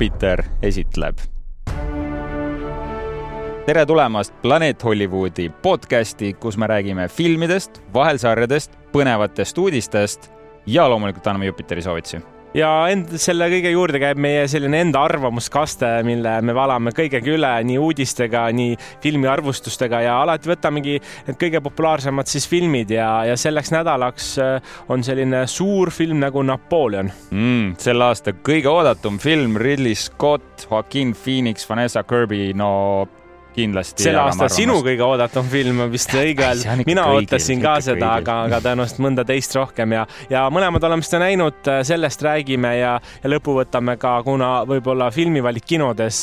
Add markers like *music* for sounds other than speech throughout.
Jupiter esitleb. tere tulemast Planeet Hollywoodi podcasti, kus me räägime filmidest, vahelsarjadest, põnevatest uudistest ja loomulikult anname Jupiteri soovitusi ja end, selle kõige juurde käib meie selline enda arvamuskaste, mille me valame kõigega üle nii uudistega, nii filmiarvustustega ja alati võtamegi need kõige populaarsemad siis filmid ja, ja selleks nädalaks äh, on selline suur film nagu Napoleon mm,. selle aasta kõige oodatum film Ridley Scott, Joaquin Phoenix, Vanessa Kirby, no kindlasti. selle aasta sinu kõige oodatum film on vist õige öelda. mina ootasin ka seda, aga, aga tõenäoliselt mõnda teist rohkem ja, ja mõlemad oleme seda näinud, sellest räägime ja, ja lõpu võtame ka, kuna võib-olla filmivalik kinodes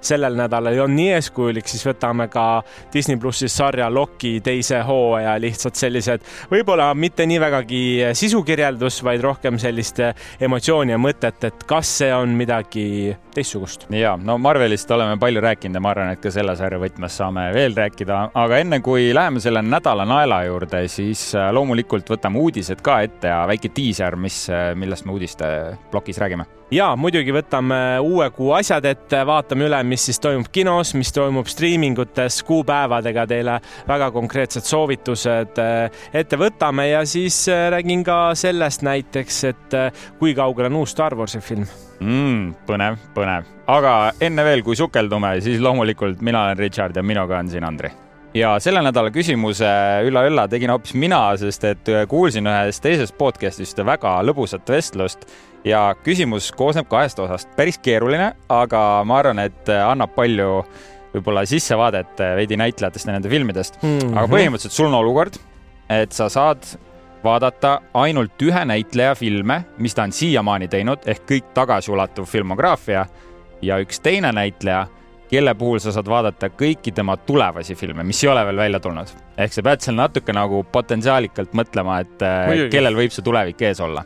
sellel nädalal ei olnud nii eeskujulik, siis võtame ka Disney plussis sarja Loki teise hooaja lihtsalt sellised, võib-olla mitte nii vägagi sisukirjeldus, vaid rohkem sellist emotsiooni ja mõtet, et kas see on midagi teistsugust. ja no Marvelist oleme palju rääkinud ja ma arvan, et ka selle sarja võtmes saame veel rääkida, aga enne kui läheme selle nädala naela juurde, siis äh, loomulikult võtame uudised ka ette ja väike diiser, mis, äh, millest me uudiste plokis räägime. ja muidugi võtame uue kuu asjad ette, vaatame üle, mis siis toimub kinos, mis toimub striimingutes, kuupäevadega teile väga konkreetsed soovitused äh, ette võtame. Ja siis räägin ka sellest näiteks, et kui kaugel on uus Star Warsi film mm,. põnev, põnev, aga enne veel, kui sukeldume, siis loomulikult mina olen Richard ja minuga on siin Andri. ja selle nädala küsimuse ülla-ülla tegin hoopis mina, sest et kuulsin ühest teisest podcast'ist väga lõbusat vestlust ja küsimus koosneb kahest osast, päris keeruline, aga ma arvan, et annab palju võib-olla sissevaadet veidi näitlejatest ja nende filmidest mm. -hmm. aga põhimõtteliselt sul on olukord, et sa saad vaadata ainult ühe näitleja filme, mis ta on siiamaani teinud, ehk kõik tagasiulatuv filmograafia ja üks teine näitleja, kelle puhul sa saad vaadata kõiki tema tulevasi filme, mis ei ole veel välja tulnud. ehk sa pead seal natuke nagu potentsiaalikalt mõtlema, et Muidugi. kellel võib see tulevik ees olla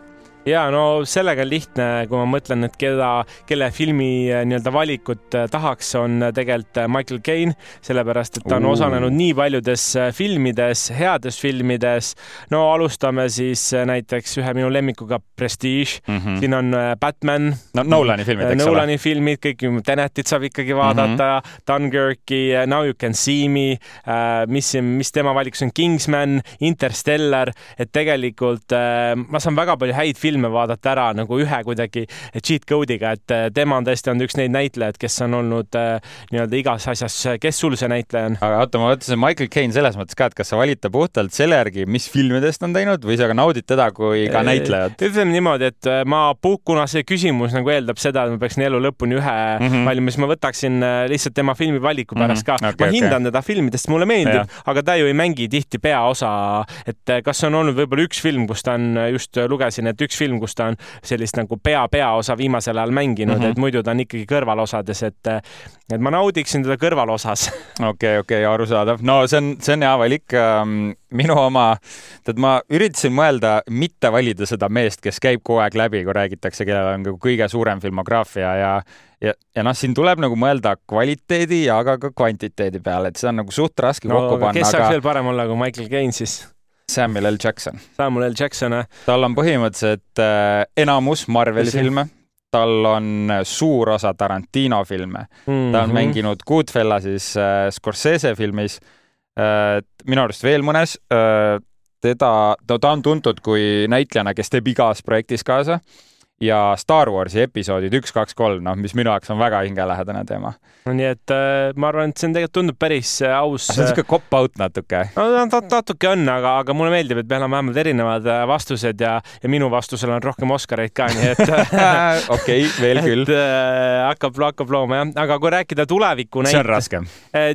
ja no sellega on lihtne, kui ma mõtlen, et keda, kelle filmi äh, nii-öelda valikut äh, tahaks, on äh, tegelikult Michael Caine, sellepärast et ta on osalenud nii paljudes filmides, heades filmides. no alustame siis näiteks ühe minu lemmikuga Prestige mm, -hmm. siin on Batman. no Nolani filmid, eks ole. Nolani filmid, kõik Tenetit saab ikkagi vaadata mm, -hmm. Dunkirki, Now you can see me, mis, mis tema valikus on, Kingsman, Interstellar, et tegelikult ma saan väga palju häid filme filme vaadata ära nagu ühe kuidagi cheat code'iga, et äh, tema on tõesti olnud üks neid näitlejaid, kes on olnud äh, nii-öelda igas asjas, kes sul see näitleja on? aga oota, ma mõtlesin Michael Caine selles mõttes ka, et kas sa valid ta puhtalt selle järgi, mis filmidest on teinud või sa ka naudid teda kui ka näitlejat? ütleme niimoodi, et äh, ma, kuna see küsimus nagu eeldab seda, et ma peaksin elu lõpuni ühe mm -hmm. valima, siis ma võtaksin lihtsalt tema filmivaliku pärast mm -hmm. ka okay,. ma hindan okay. teda filmidest, mulle meeldib, aga ta ju ei mängi tihti peaosa, et kas on olnud võib-olla üks film, kus ta on, just lugesin, et üks film, kus ta on sellist nagu pea-peaosa viimasel ajal mänginud mm, -hmm. et muidu ta on ikkagi kõrvalosades, et et ma naudiksin teda kõrvalosas. *laughs* okei, okei, arusaadav. no see on, see on hea valik. Ähm, minu oma, tead, ma üritasin mõelda mitte valida seda meest, kes käib kogu aeg läbi, kui räägitakse, kellel on nagu kõige suurem filmograafia ja ja, ja noh, siin tuleb nagu mõelda kvaliteedi ja aga ka kvantiteedi peale, et seda on nagu suht raske no, kokku panna. kes saaks aga... veel parem olla kui Michael Caine siis? Samuel L Jackson. Samuel L Jackson, jah. tal on põhimõtteliselt äh, enamus Marveli filme, tal on suur osa Tarantino filme mm, -hmm. ta on mhm. mänginud Goodfellasis äh, Scorsese filmis äh,, minu arust veel mõnes äh,, teda, no ta on tuntud kui näitlejana, kes teeb igas projektis kaasa ja Star Warsi episoodid üks, kaks, kolm, noh, mis minu jaoks on väga hingelähedane teema. no nii et äh, ma arvan, et see on tegelikult tundub päris äh, aus. see on niisugune cop-out natuke. no natuke on, aga, aga mulle meeldib, et meil on vähemalt erinevad äh, vastused ja, ja minu vastusel on rohkem Oscareid ka, nii et *laughs* okei okay,, veel küll. Äh, hakkab, hakkab looma jah, aga kui rääkida tuleviku näiteks. see on raske.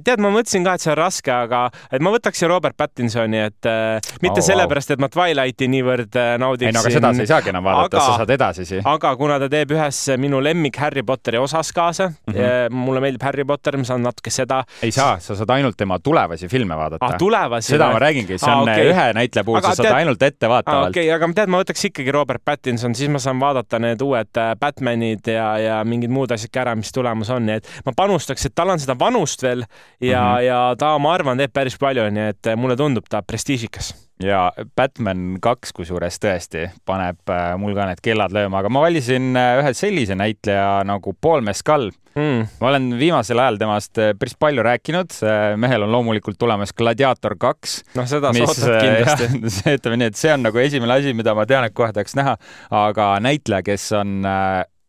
tead, ma mõtlesin ka, et see on raske, aga et ma võtaksin Robert Pattinsoni, et äh, mitte oh, sellepärast, et ma Twilighti niivõrd naudiksin. ei no aga seda sa ei saagi enam vaadata aga..., sa saad edasi siis edasi. aga kuna ta teeb ühes minu lemmik Harry Potteri osas kaasa mm, -hmm. mulle meeldib Harry Potter, ma saan natuke seda. ei saa, sa saad ainult tema tulevasi filme vaadata ah,. tulevasi? seda ma räägingi, see on ah, okay. ühe näitleja puhul, sa saad tead... ainult ettevaatavalt ah,. okei okay,, aga tead, ma võtaks ikkagi Robert Pattinson, siis ma saan vaadata need uued äh, Batmanid ja, ja mingid muud asjad ka ära, mis tulemas on, nii et ma panustaks, et tal on seda vanust veel ja mm, -hmm. ja ta, ma arvan, teeb päris palju, nii et mulle tundub ta prestiižikas ja Batman kaks, kusjuures tõesti paneb äh, mul ka need kellad lööma, aga ma valisin äh, ühe sellise näitleja nagu Paul Mescal mm.. ma olen viimasel ajal temast äh, päris palju rääkinud. mehel on loomulikult tulemas Gladiator kaks. noh, seda sa ootad kindlasti. *laughs* ütleme nii, et see on nagu esimene asi, mida ma tean, et kohe tahaks näha, aga näitleja, kes on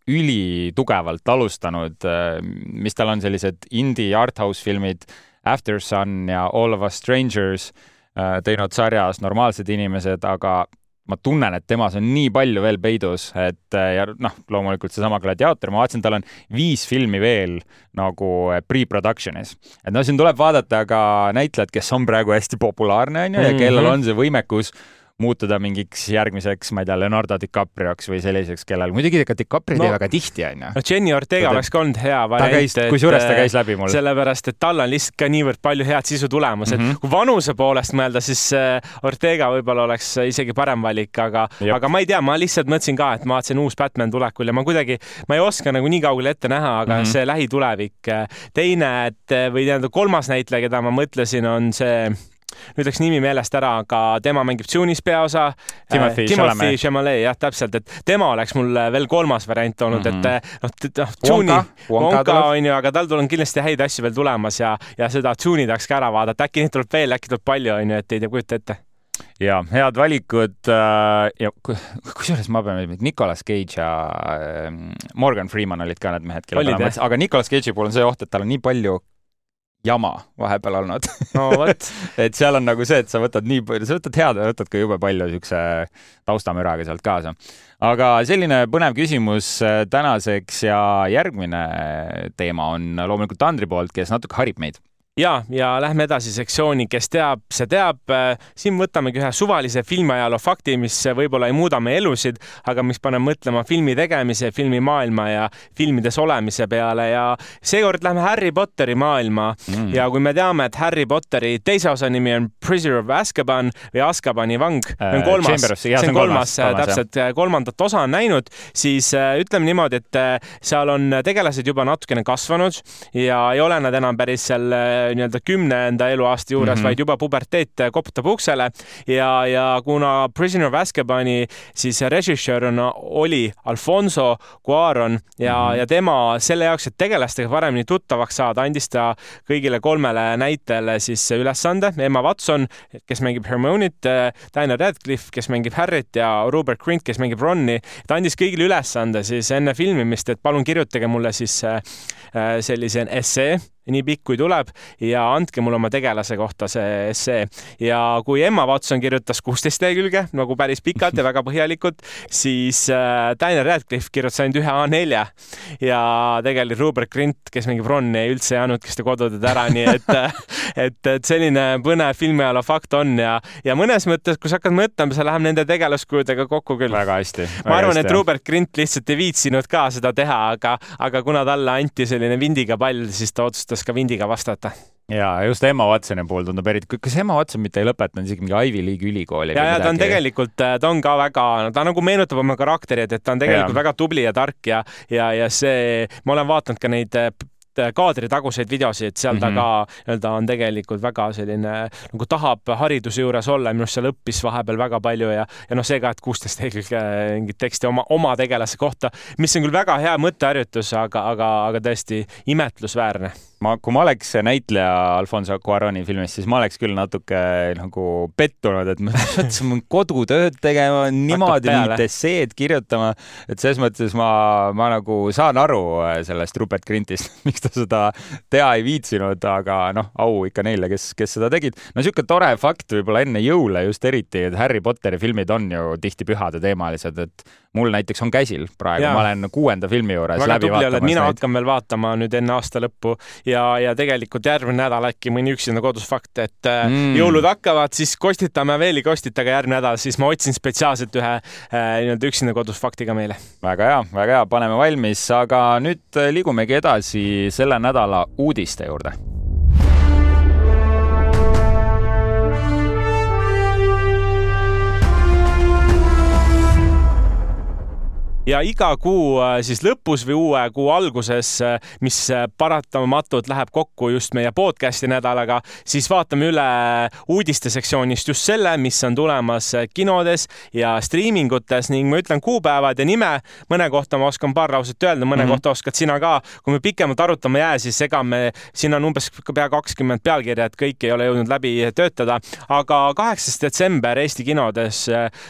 ülitugevalt alustanud, mis tal on sellised indie arthouse filmid, After Sun ja All of Us Strangers teinud sarjas Normaalsed inimesed, aga ma tunnen, et temas on nii palju veel peidus, et äh, ja noh, loomulikult seesama Gladiaator, ma vaatasin, tal on viis filmi veel nagu äh, pre-production'is. et no siin tuleb vaadata ka näitlejad, kes on praegu hästi populaarne, onju, ja kellel mhm. on see võimekus muutuda mingiks järgmiseks, ma ei tea, Leonardo DiCaprioks või selliseks, kellel muidugi ka DiCaprio no, väga tihti, onju. no Jenny Ortega oleks ka olnud hea variant. kusjuures ta käis läbi mul. sellepärast, et tal on lihtsalt ka niivõrd palju head sisu tulemas, et mm -hmm. kui vanuse poolest mõelda, siis äh, Ortega võib-olla oleks isegi parem valik, aga, aga ma ei tea, ma lihtsalt mõtlesin ka, et ma vaatasin uus Batman tulekul ja ma kuidagi, ma ei oska nagu nii kaugele ette näha, aga mm -hmm. see lähitulevik. Äh, teine, et või tähendab kolmas näitleja, keda ma mõtlesin, on see nüüd läks nimi meelest ära, aga tema mängib Tune'is peaosa. Timothy, äh, Timothy Chalamet, jah, täpselt, et tema oleks mul veel kolmas variant olnud mm, -hmm. et noh, noh, Tune'i, Wonka on ju, aga tal on kindlasti häid asju veel tulemas ja, ja seda Tune'i tahaks ka ära vaadata, äkki neid tuleb veel, äkki tuleb palju, on ju, et ei tea, kujuta ette. Ja head valikud äh, ja kusjuures ma pean, Nicolas Cage ja äh, Morgan Freeman olid ka need mehed, kelle peale ma aga Nicolas Cage'i puhul on see oht, et tal on nii palju jama vahepeal olnud. No vot. *laughs* Et seal on nagu see, et sa võtad nii palju, sa võtad head ja võtad ka jube palju siukse taustamüraga sealt kaasa. aga selline põnev küsimus äh, tänaseks ja järgmine teema on loomulikult Andri poolt, kes natuke harib meid ja, ja lähme edasi sektsiooni, kes teab, see teab. siin võtamegi ühe suvalise filmiajaloo fakti, mis võib-olla ei muuda meie elusid, aga mis paneb mõtlema filmi tegemise, filmimaailma ja filmides olemise peale ja seekord lähme Harry Potteri maailma mm. ja kui me teame, et Harry Potteri teise osa nimi on Prisoner of Azkaban või Azkabani vang äh,, see on kolmas, see on kolmas, kolmas, täpselt jah. kolmandat osa on näinud, siis äh, ütleme niimoodi, et äh, seal on tegelased juba natukene kasvanud ja ei ole nad enam päris seal äh, nii-öelda kümnenda eluaasta juures mm, -hmm. vaid juba puberteet koputab uksele ja, ja kuna Prisoner of Azkabani siis režissöör on, oli Alfonso Cuaron ja mm, -hmm. ja tema selle jaoks, et tegelastega paremini tuttavaks saada, andis ta kõigile kolmele näitlejale siis ülesande. Emma Watson, kes mängib Hermione'it, Daniel Radcliffe, kes mängib Harryt ja Robert Grint, kes mängib Ronni. ta andis kõigile ülesande siis enne filmimist, et palun kirjutage mulle siis äh, sellise essee nii pikk kui tuleb ja andke mulle oma tegelase kohta see essee. ja kui Emma Watson kirjutas kuusteist lehekülge nagu päris pikalt ja väga põhjalikult, siis äh, Daniel Radcliffe kirjutas ainult ühe A4 ja tegelikult Rupert Grint, kes mängib Ronni, üldse ei andnudki seda kodutööd ära, nii et *laughs* et, et selline põnev filmiajaloo fakt on ja, ja mõnes mõttes, kui sa hakkad mõtlema, see läheb nende tegelaskujudega kokku küll. väga hästi. ma arvan, et Rupert Grint lihtsalt ei viitsinud ka seda teha, aga, aga kuna talle anti selline vindiga pall, siis ta otsustas oskas ka vindiga vastata ja just Emma Watsoni puhul tundub eriti, kas Emma Watson mitte ei lõpetanud isegi mingi Ivy League'i ülikooli? ja, ja ta on tegelikult, ta on ka väga, ta nagu meenutab oma karakteri, et, et ta on tegelikult ja. väga tubli ja tark ja, ja, ja see, ma olen vaadanud ka neid Äh, kaadritaguseid videosid, seal mm -hmm. ta mhm. ka nii-öelda on tegelikult väga selline nagu tahab hariduse juures olla minu arust seal õppis vahepeal väga palju ja, ja noh, see ka, et kuusteist lehekülge mingit teksti oma, oma tegelase kohta, mis on küll väga hea mõtteharjutus, aga, aga, aga tõesti imetlusväärne ma, kui ma oleks näitleja Alfonso Cuaroni filmis, siis ma oleks küll natuke nagu pettunud, et ma *laughs* pean kodutööd tegema, niimoodi mingit esseed kirjutama, et selles mõttes ma, ma nagu saan aru äh, sellest Rupert Grintist, *laughs* miks ta seda teha ei viitsinud, aga noh, au ikka neile, kes, kes seda tegid. no niisugune tore fakt võib-olla enne jõule just eriti, et Harry Potteri filmid on ju tihti pühadeteemalised, et mul näiteks on käsil praegu, ma olen kuuenda filmi juures väga läbi vaatamas. mina neid. hakkan veel vaatama nüüd enne aasta lõppu ja, ja tegelikult järgmine nädal äkki mõni üksinda kodus fakt, et äh, mm. jõulud hakkavad, siis kostitame veel ei kostita, aga järgmine nädal siis ma otsin spetsiaalselt ühe äh, nii-öelda üksinda kodus faktiga meile. väga hea, väga hea, paneme valmis, aga nüüd äh, liigumegi edasi selle nädala uudiste juurde ja iga kuu äh, siis lõpus või uue kuu alguses, äh, mis äh, paratamatult läheb kokku just meie podcast'i nädalaga, siis vaatame üle uudiste sektsioonist just selle, mis on tulemas kinodes ja striimingutes ning ma ütlen kuupäevad ja nime. mõne kohta ma oskan paar lauset öelda, mõne mm -hmm. kohta oskad sina ka. kui me pikemalt arutama ei jää, siis ega me, siin on umbes pea kakskümmend pealkirja, et kõiki ei ole jõudnud läbi töötada, aga kaheksas detsember Eesti kinodes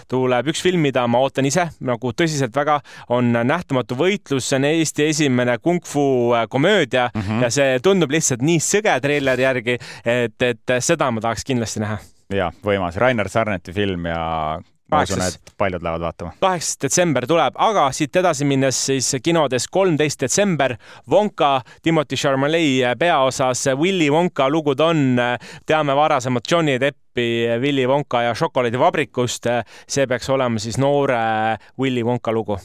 tuleb üks film, mida ma ootan ise nagu tõsiselt väga on Nähtamatu võitlus, see on Eesti esimene kung-fu äh, komöödia mm -hmm. ja see tundub lihtsalt nii sõge treileri järgi, et, et seda ma tahaks kindlasti näha. ja võimas, Rainer Sarneti film ja ma usun, et paljud lähevad vaatama. kaheksas detsember tuleb, aga siit edasi minnes siis kinodes kolmteist detsember Wonka, Timothy Chalamet peaosas Willy Wonka lugud on, teame varasemat Johnny Deppi Willy Wonka ja šokolaadivabrikust. see peaks olema siis noore Willy Wonka lugu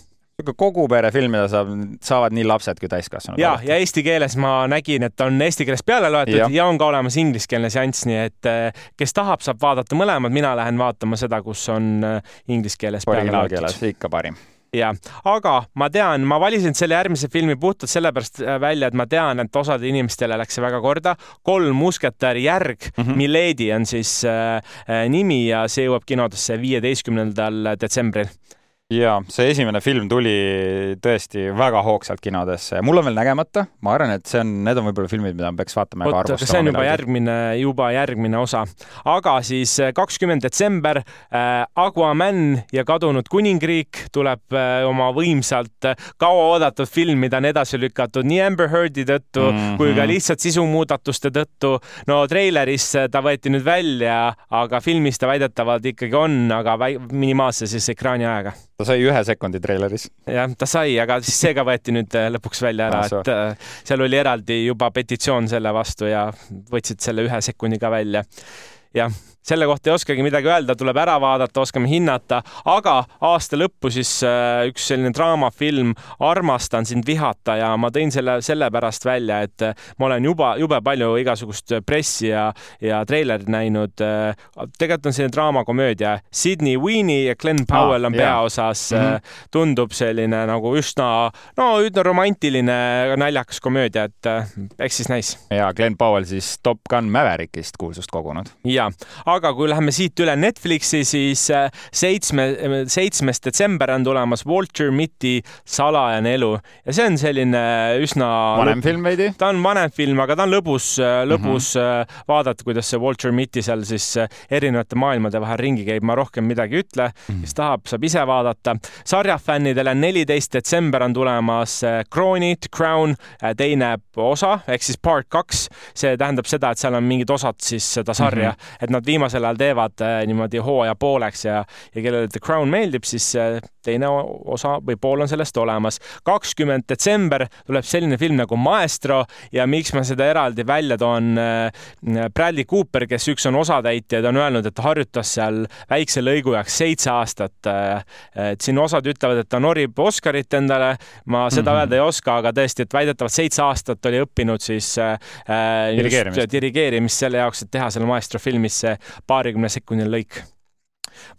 kogu pere film, mida saab, saavad nii lapsed kui täiskasvanud. ja, ja eesti keeles ma nägin, et on eesti keeles peale loetud ja, ja on ka olemas ingliskeelne seanss, nii et eh, kes tahab, saab vaadata mõlemad, mina lähen vaatama seda, kus on eh, inglise keeles peale loetud. ikka parim jah, aga ma tean, ma valisin selle järgmise filmi puhtalt sellepärast äh, välja, et ma tean, et osadele inimestele läks see väga korda. kolm musketäri järg mm, -hmm. Milady on siis äh, äh, nimi ja see jõuab kinodesse viieteistkümnendal detsembril ja see esimene film tuli tõesti väga hoogsalt kinodesse mul on veel nägemata, ma arvan, et see on, need on võib-olla filmid, mida peaks vaatama ja arvustama. see on juba midagi. järgmine, juba järgmine osa. aga siis äh, kakskümmend detsember äh, Aquaman ja kadunud kuningriik tuleb äh, oma võimsalt äh, kauaoodatud film, mida on edasi lükatud nii Amber Heardi tõttu mm -hmm. kui ka lihtsalt sisumuudatuste tõttu. no treileris ta võeti nüüd välja, aga filmis ta väidetavalt ikkagi on, aga minimaalse siis ekraaniajaga ta sai ühe sekundi treileris. jah, ta sai, aga siis see ka võeti nüüd äh, lõpuks välja ära, et äh, seal oli eraldi juba petitsioon selle vastu ja võtsid selle ühe sekundi ka välja. jah selle kohta ei oskagi midagi öelda, tuleb ära vaadata, oskame hinnata, aga aasta lõppu siis äh, üks selline draamafilm Armastan sind vihata ja ma tõin selle sellepärast välja, et äh, ma olen juba jube palju igasugust pressi ja, ja treilerit näinud. Äh, tegelikult on selline draamakomöödia, Sydney Weenie ja Glen Powell ah, on peaosas mm. -hmm. tundub selline nagu üsna, no üsna romantiline, naljakas komöödia, et eks siis näis. ja Glen Powell siis Top Gun Maverickist kuulsust kogunud. ja aga kui läheme siit üle Netflixi, siis äh, seitsme, seitsmes detsember on tulemas Walter Mitty salajane elu ja see on selline üsna vanem film veidi? ta on vanem film, aga ta on lõbus, äh, lõbus mm -hmm. vaadata, kuidas see Walter Mitty seal siis erinevate maailmade vahel ringi käib, ma rohkem midagi ei ütle mm, -hmm. kes tahab, saab ise vaadata. sarjafännidele neliteist detsember on tulemas Kroonid, Crown teine osa ehk siis part kaks. see tähendab seda, et seal on mingid osad siis seda sarja mm, -hmm. et nad viimased viimasel ajal teevad äh, niimoodi hooaja pooleks ja, ja kellele The Crown meeldib, siis äh, teine osa või pool on sellest olemas. kakskümmend detsember tuleb selline film nagu Maestro ja miks ma seda eraldi välja toon. Äh, Bradley Cooper, kes üks on osatäitjaid, on öelnud, et ta harjutas seal väikse lõigu jaoks seitse aastat. et siin osad ütlevad, et ta norib Oscarit endale, ma seda mm -hmm. öelda ei oska, aga tõesti, et väidetavalt seitse aastat oli õppinud siis äh, dirigeerimist. dirigeerimist selle jaoks, et teha selle Maestro filmis see paarikümne sekundine lõik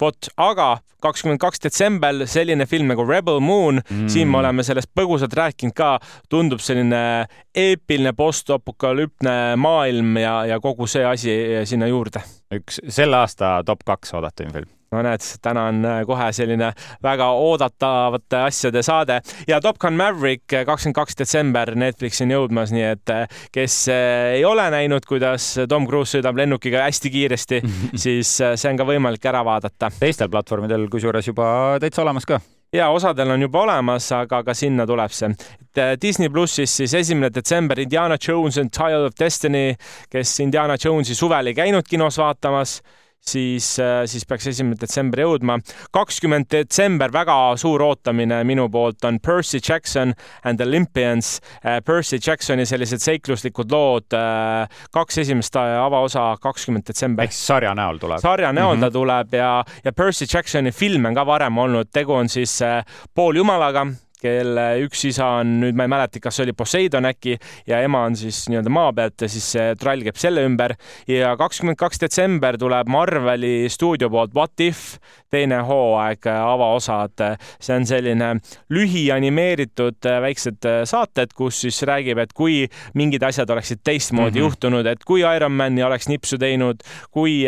vot, aga kakskümmend kaks detsember selline film nagu Rebel Moon mm., siin me oleme sellest põgusalt rääkinud ka, tundub selline eepiline postapokalüpne maailm ja, ja kogu see asi sinna juurde. üks selle aasta top kaks oodatuim film no näed, täna on äh, kohe selline väga oodatavate asjade saade ja Top Gun Maverick äh, kakskümmend kaks detsember Netflixi on jõudmas, nii et äh, kes ei ole näinud, kuidas Tom Cruise sõidab lennukiga hästi kiiresti, *laughs* siis see on ka võimalik ära vaadata. teistel platvormidel kusjuures juba täitsa olemas ka ja osadel on juba olemas, aga ka sinna tuleb see. Disney plussis siis esimene detsember Indiana Jones and Child of Destiny, kes Indiana Jonesi suvel ei käinud kinos vaatamas siis, äh, siis peaks esimene detsember jõudma. kakskümmend detsember, väga suur ootamine minu poolt on Percy Jackson and Olympians. Äh, Percy Jacksoni sellised seikluslikud lood, äh, kaks esimest avaosa kakskümmend detsember. ehk siis sarja näol tuleb? sarja näol mm -hmm. ta tuleb ja, ja Percy Jacksoni filme on ka varem olnud, tegu on siis pooljumalaga kelle üks isa on nüüd, ma ei mäleta, kas see oli Poseidon äkki ja ema on siis nii-öelda maa pealt ja siis see trall käib selle ümber ja kakskümmend kaks detsember tuleb Marveli stuudio poolt What If teine hooaeg, avaosad. see on selline lühianimeeritud väiksed saated, kus siis räägib, et kui mingid asjad oleksid teistmoodi mm -hmm. juhtunud, et kui Ironmani oleks nipsu teinud, kui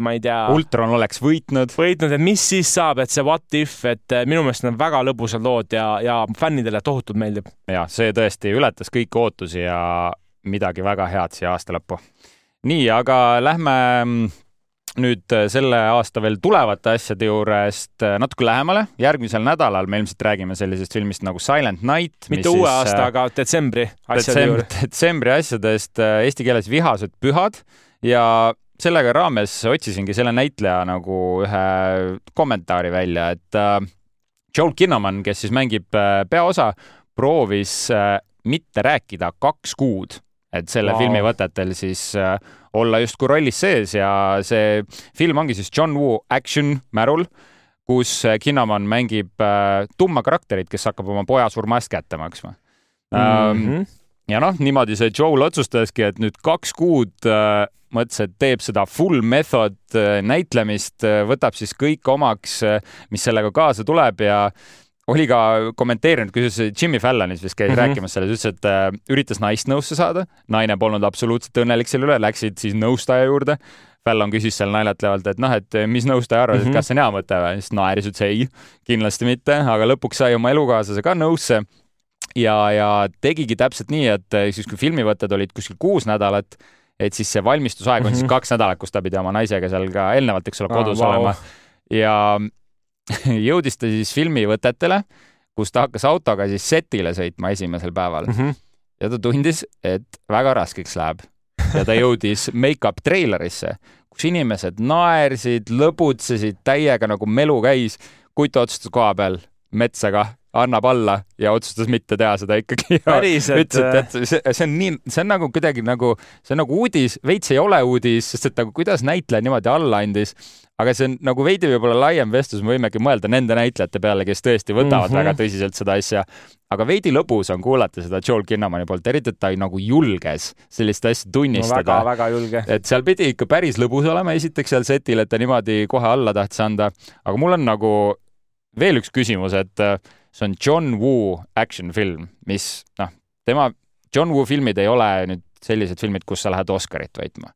ma ei tea. Ultron oleks võitnud. võitnud, et mis siis saab, et see What If, et minu meelest on väga lõbusad lood ja, ja fännidele tohutult meeldib. ja see tõesti ületas kõiki ootusi ja midagi väga head siia aasta lõppu. nii, aga lähme mm, nüüd äh, selle aasta veel tulevate asjade juurest äh, natuke lähemale. järgmisel nädalal me ilmselt räägime sellisest filmist nagu Silent Night. mitte uue aasta, äh, aga detsembri asjade juurde. *laughs* detsembri asjadest eesti keeles Vihased pühad ja sellega raames otsisingi selle näitleja nagu ühe kommentaari välja, et Joel Kinnaman, kes siis mängib äh, peaosa, proovis äh, mitte rääkida kaks kuud, et selle wow. filmi võtetel siis äh, olla justkui rollis sees ja see film ongi siis John Woo action märul, kus Kinnaman mängib tumma karakterit, kes hakkab oma poja surma eest kätte maksma mm. -hmm. ja noh, niimoodi see Joel otsustaski, et nüüd kaks kuud mõtles, et teeb seda full method äh, näitlemist, äh, võtab siis kõik omaks, äh, mis sellega kaasa tuleb ja oli ka kommenteerinud, kusjuures Jimmy Fallonis vist käis mm -hmm. rääkimas sellest, ütles, et äh, üritas naist nõusse saada, naine polnud absoluutselt õnnelik selle üle, läksid siis nõustaja juurde. Fallon küsis seal naljatlevalt, et noh, et mis nõustaja arvas mm, -hmm. et mhm. kas see on hea mõte või, siis naeris, ütles ei, kindlasti mitte, aga lõpuks sai oma elukaaslase ka nõusse ja, ja tegigi täpselt nii, et siis, kui filmivõtted olid kuskil kuus nädalat, et siis see valmistusaeg on siis mhm. kaks nädalat, kus ta pidi oma naisega seal ka eelnevalt, eks ole, kodus ah, wow. olema ja *laughs* jõudis ta siis filmivõtetele, kus ta hakkas autoga siis setile sõitma esimesel päeval mm. -hmm. ja ta tundis, et väga raskeks läheb ja ta jõudis *laughs* make-up treilerisse, kus inimesed naersid, lõbutsesid täiega nagu melu käis. kutt otsustas koha peal metsa kah annab alla ja otsustas mitte teha seda ikkagi. *laughs* ütles, et tead, see, see on nii, see on nagu kuidagi nagu, see on nagu uudis, veits ei ole uudis, sest et nagu kuidas näitleja niimoodi alla andis. aga see on nagu veidi võib-olla laiem vestlus, me võimegi mõelda nende näitlejate peale, kes tõesti võtavad mm -hmm. väga tõsiselt seda asja. aga veidi lõbus on kuulata seda Joel Kinnamani poolt, eriti, et ta nagu julges sellist asja tunnistada no,. väga-väga julge. et seal pidi ikka päris lõbus olema, esiteks seal setil, et ta niimoodi kohe alla tahtis anda. aga mul on nagu veel üks küsimus, et see on John Woo action film, mis noh, tema, John Woo filmid ei ole nüüd sellised filmid, kus sa lähed Oscarit võitma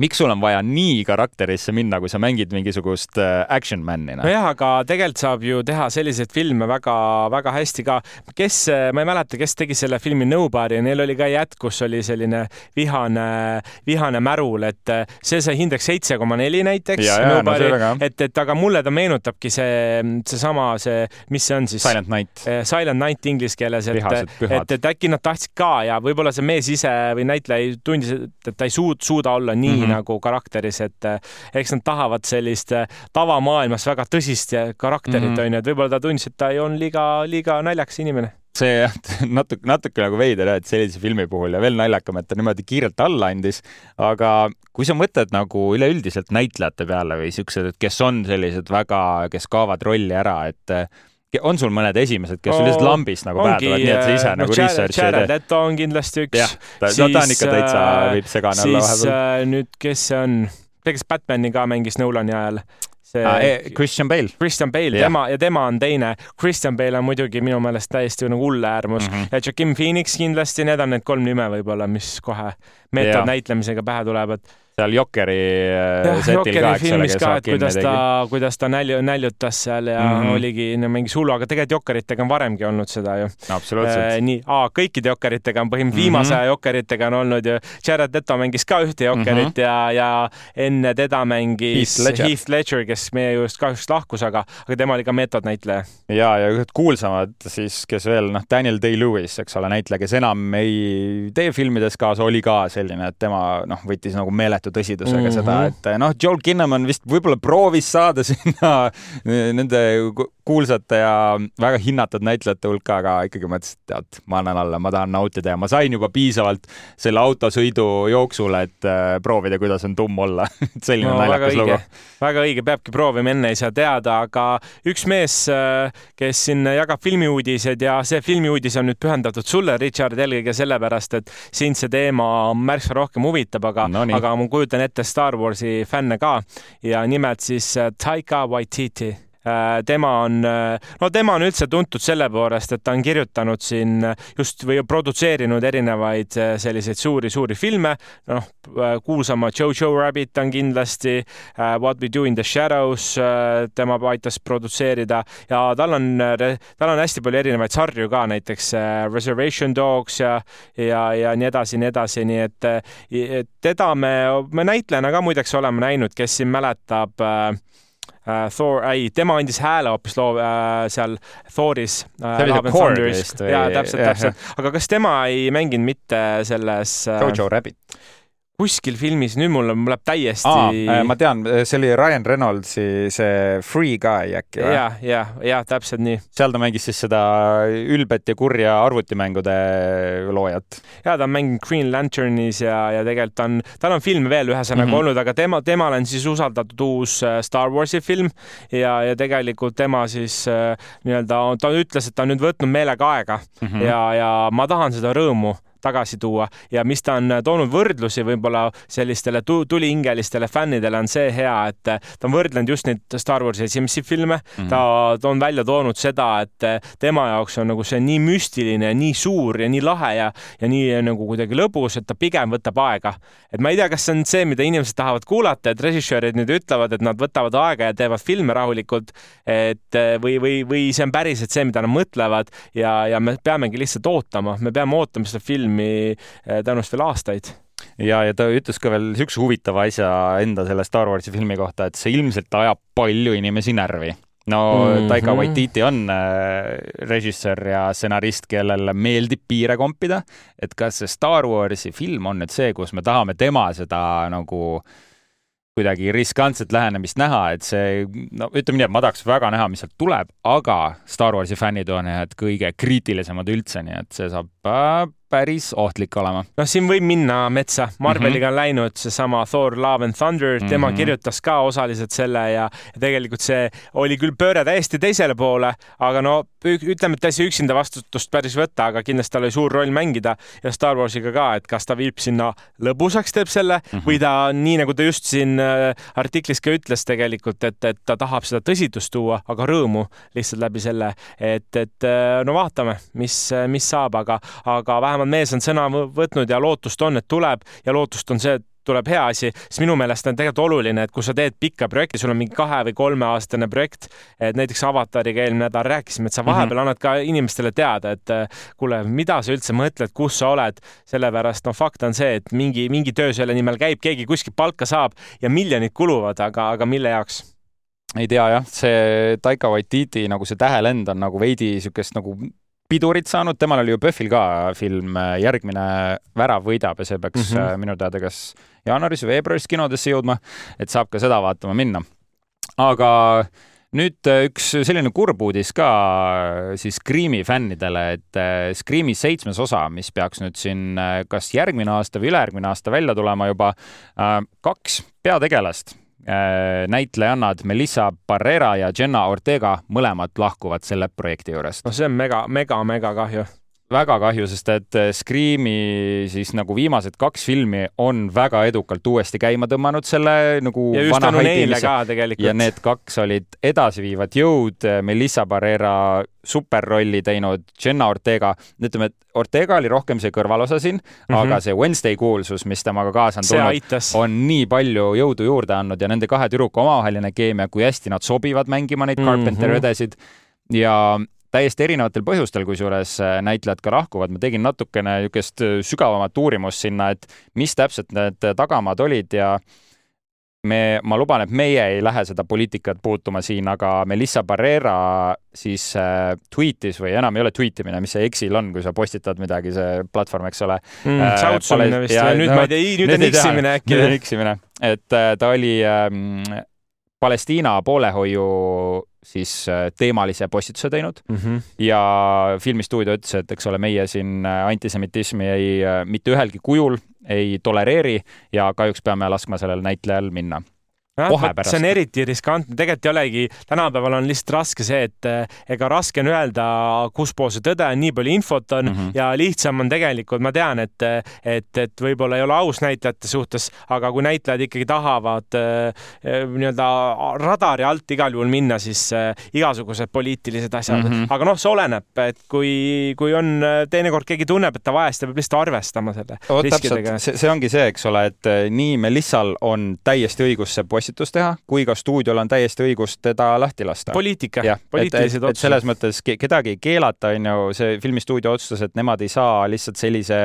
miks sul on vaja nii karakterisse minna, kui sa mängid mingisugust äh, action man'i? Noh? nojah, aga tegelikult saab ju teha selliseid filme väga-väga hästi ka. kes, äh, ma ei mäleta, kes tegi selle filmi Nobody, neil oli ka jätk, kus oli selline vihane, vihane märul, et äh, see sai hindeks seitse koma neli näiteks. No, et, et aga mulle ta meenutabki see, seesama, see, mis see on siis? Silent Night. Silent Night inglise keeles, et, et, et äkki nad tahtsid ka ja võib-olla see mees ise või näitleja tundis, et ta ei suud, suuda olla nii mm -hmm. Nagu karakteris, et eh, eks nad tahavad sellist eh, tavamaailmas väga tõsist karakterit mm, onju -hmm., et võib-olla ta tundis, et ta ei olnud liiga, liiga naljakas inimene see jah, *laughs* natuke, natuke nagu veider jah, et sellise filmi puhul ja veel naljakam, et ta niimoodi kiirelt alla andis. aga kui sa mõtled nagu üleüldiselt näitlejate peale või siuksed, et kes on sellised väga, kes kaovad rolli ära, et on sul mõned esimesed, kes sul lihtsalt lambist nagu pähe tulevad, nii et sa ise no, nagu research'i ei tee? Leto on kindlasti üks. jah, no, ta on ikka täitsa, äh, võib segane olla vahepeal. siis äh, nüüd, kes see on, ta, kes Batman'i ka mängis Nolani ajal see ah, eh, Christian Bale. Christian Bale, tema ja tema on teine. Christian Bale on muidugi minu meelest täiesti nagu hull äärmus mm -hmm. ja Joaquin Phoenix kindlasti, need on need kolm nime võib-olla, mis kohe meetod näitlemisega pähe tulevad seal Jokeri äh, setil ka, eks ole, kes ka, et kuidas ta, kuidas ta nälju, näljutas seal ja mm -hmm. oligi mingi sullu, aga tegelikult Jokeritega on varemgi olnud seda ju. absoluutselt äh,. nii, kõikide Jokeritega on põhimõtteliselt mm -hmm. viimase aja Jokeritega on olnud ju, Jared Leto mängis ka ühte Jokerit mm -hmm. ja, ja enne teda mängis Heath Ledger, Heath Ledger, kes meie juurest kahjuks lahkus, aga, aga tema oli ka meetodnäitleja. ja, ja ühed kuulsamad siis, kes veel, noh, Daniel Day-Lewis, eks ole, näitleja, kes enam ei tee filmides kaasa, oli ka selline, et tema noh, võttis nagu meeletult meeletu tõsidusega mm -hmm. seda, et noh, Joel Kinnaman vist võib-olla proovis saada *laughs* sinna nende kuulsate ja väga hinnatud näitlejate hulka, aga ikkagi mõtlesin, et tead, ma annan alla, ma tahan nautida ja ma sain juba piisavalt selle autosõidu jooksul, et äh, proovida, kuidas on tumm olla. *laughs* Selline no, naljakas lugu. väga õige, peabki proovima, enne ei saa teada, aga üks mees, äh, kes siin jagab filmiuudiseid ja see filmiuudis on nüüd pühendatud sulle, Richard, eelkõige sellepärast, et sind see teema märksa rohkem huvitab, aga no, aga ma kujutan ette Star Warsi fänne ka. Ja nimelt siis äh, Taika Waititi tema on, äh, no tema on üldse tuntud selle poolest, et ta on kirjutanud siin just või produtseerinud erinevaid äh, selliseid suuri-suuri filme, noh, kuulsama Jojo Rabbit on kindlasti, What we do in the shadows tema aitas produtseerida. Ja tal on, tal on hästi palju erinevaid sarju ka, näiteks Reservation Dogs ja, ja, ja nii edasi, nii edasi, nii et teda me, me näitlejana ka muideks oleme näinud, kes siin mäletab äh, äh, Thor, ei, tema andis hääle hoopis loo äh, seal Thoris äh,. see oli see Korg vist või? jaa, täpselt, täpselt. aga kas tema ei mänginud mitte selles äh, Jojo Rabbit? Kuskil filmis, nüüd mul läheb täiesti ah,. ma tean, see oli Ryan Reynoldsi see Free Guy äkki või? ja, ja, ja täpselt nii. seal ta mängis siis seda ülbet ja kurja arvutimängude loojat. ja ta on mänginud Green Lanternis ja, ja tegelikult on, tal on filme veel ühesõnaga mm -hmm. olnud, aga tema, temale on siis usaldatud uus äh, Star Warsi film ja, ja tegelikult tema siis äh, nii-öelda, ta ütles, et ta on nüüd võtnud meelega aega mm -hmm. ja, ja ma tahan seda rõõmu tagasi tuua ja mis ta on toonud võrdlusi võib-olla sellistele tulihingelistele fännidele on see hea, et ta on võrdlenud just neid Star Warsi esimesi filme mm, -hmm. ta on välja toonud seda, et tema jaoks on nagu see nii müstiline, nii suur ja nii lahe ja, ja nii nagu kuidagi lõbus, et ta pigem võtab aega. et ma ei tea, kas see on see, mida inimesed tahavad kuulata, et režissöörid nüüd ütlevad, et nad võtavad aega ja teevad filme rahulikult, et või, või, või see on päriselt see, mida nad mõtlevad ja, ja me peamegi lihtsalt ootama, me peame ootama seda filmi filmi tõenäoliselt veel aastaid ja, ja ta ütles ka veel niisuguse huvitava asja enda selle Star Warsi filmi kohta, et see ilmselt ajab palju inimesi närvi. no mm -hmm. Taika Waititi on äh, režissöör ja stsenarist, kellele meeldib piire kompida, et kas see Star Warsi film on nüüd see, kus me tahame tema seda nagu äh, kuidagi riskantset lähenemist näha, et see, no ütleme nii, et ma tahaks väga näha, mis sealt tuleb, aga Star Warsi fännid on ühed kõige kriitilisemad üldse, nii et see saab äh, päris ohtlik olema. noh, siin võib minna metsa, Marveliga on mm -hmm. läinud seesama Thor Love and Thunder, tema mm -hmm. kirjutas ka osaliselt selle ja, tegelikult see oli küll pööre täiesti teisele poole, aga no ütleme, et ta ei saa üksinda vastutust päris võtta, aga kindlasti tal oli suur roll mängida ja Star Warsiga ka, et kas ta viib sinna lõbusaks, teeb selle mm -hmm. või ta nii nagu ta just siin äh, artiklis ka ütles tegelikult, et, et ta tahab seda tõsidust tuua, aga rõõmu lihtsalt läbi selle, et, et äh, no vaatame, mis, mis saab, aga, aga vähemalt vähemalt mees on sõna võtnud ja lootust on, et tuleb ja lootust on see, et tuleb hea asi, siis minu meelest on tegelikult oluline, et kui sa teed pikka projekti, sul on mingi kahe või kolmeaastane projekt, et näiteks Avatariga eelmine nädal rääkisime, et sa vahepeal mm -hmm. annad ka inimestele teada, et kuule, mida sa üldse mõtled, kus sa oled, sellepärast noh, fakt on see, et mingi, mingi töö selle nimel käib, keegi kuskilt palka saab ja miljonid kuluvad, aga, aga mille jaoks? ei tea jah, see Taika Waititi nagu see tähelend on nagu veidi niisugust nagu pidurit saanud, temal oli ju PÖFFil ka film Järgmine värav võidab ja see peaks mm -hmm. minu teada kas jaanuaris või veebruaris kinodesse jõudma, et saab ka seda vaatama minna. aga nüüd äh, üks selline kurb uudis ka äh, siis Scream'i fännidele, et Scream'i seitsmes osa, mis peaks nüüd siin kas järgmine aasta või ülejärgmine aasta välja tulema juba, kaks peategelast Äh, näitlejannad Melissa Barrera ja Jenna Ortega mõlemad lahkuvad selle projekti juurest. no see on mega, mega, mega kahju väga kahju, sest et äh, Scream'i siis nagu viimased kaks filmi on väga edukalt uuesti käima tõmmanud selle nagu ja just tänu neile ka tegelikult. ja need kaks olid edasiviivad jõud, Melissa Barrera superrolli teinud, Jenna Ortega, ütleme, et Ortega oli rohkem see kõrvalosa siin mm, -hmm. aga see Wednesday kuulsus, mis temaga kaasa on tulnud, on nii palju jõudu juurde andnud ja nende kahe tüdruku omavaheline keemia, kui hästi nad sobivad mängima neid Carpenter mm -hmm. õdesid ja täiesti erinevatel põhjustel, kusjuures äh, näitlejad ka lahkuvad. ma tegin natukene niisugust äh, sügavamat uurimust sinna, et mis täpselt need tagamaad olid ja me, ma luban, et meie ei lähe seda poliitikat puutuma siin, aga Melissa Barrera siis äh, tweetis või enam ei ole tweet imine, mis see Exil on, kui sa postitad midagi, see platvorm, eks ole mm,. Äh, säutsumine vist või nüüd no, ma ei tea, nüüd on X-imine äkki. nüüd on X-imine, et äh, ta oli äh, Palestiina poolehoiu siis äh, teemalise postituse teinud mm -hmm. ja filmistuudio ütles, et eks ole, meie siin äh, antisemitismi ei, mitte ühelgi kujul ei tolereeri ja kahjuks peame laskma sellel näitlejal minna kohe pärast. see on eriti riskantne, tegelikult ei olegi, tänapäeval on lihtsalt raske see, et eh, ega raske on öelda, kuspool see tõde on, nii palju infot on mm -hmm. ja lihtsam on tegelikult, ma tean, et, et, et võib-olla ei ole aus näitlejate suhtes, aga kui näitlejad ikkagi tahavad äh, nii-öelda radari alt igal juhul minna, siis igasugused poliitilised asjad mm, -hmm. aga noh, see oleneb, et kui, kui on teinekord keegi tunneb, et ta ta peab lihtsalt arvestama selle see, see ongi see, eks ole, et nii Melissal on täiesti õigus see postitus teha, kui ka stuudiol on täiesti õigus teda lahti lasta. poliitika, poliitilised otsused. selles mõttes kedagi ei keelata, on ju, see filmistuudio otsustas, et nemad ei saa lihtsalt sellise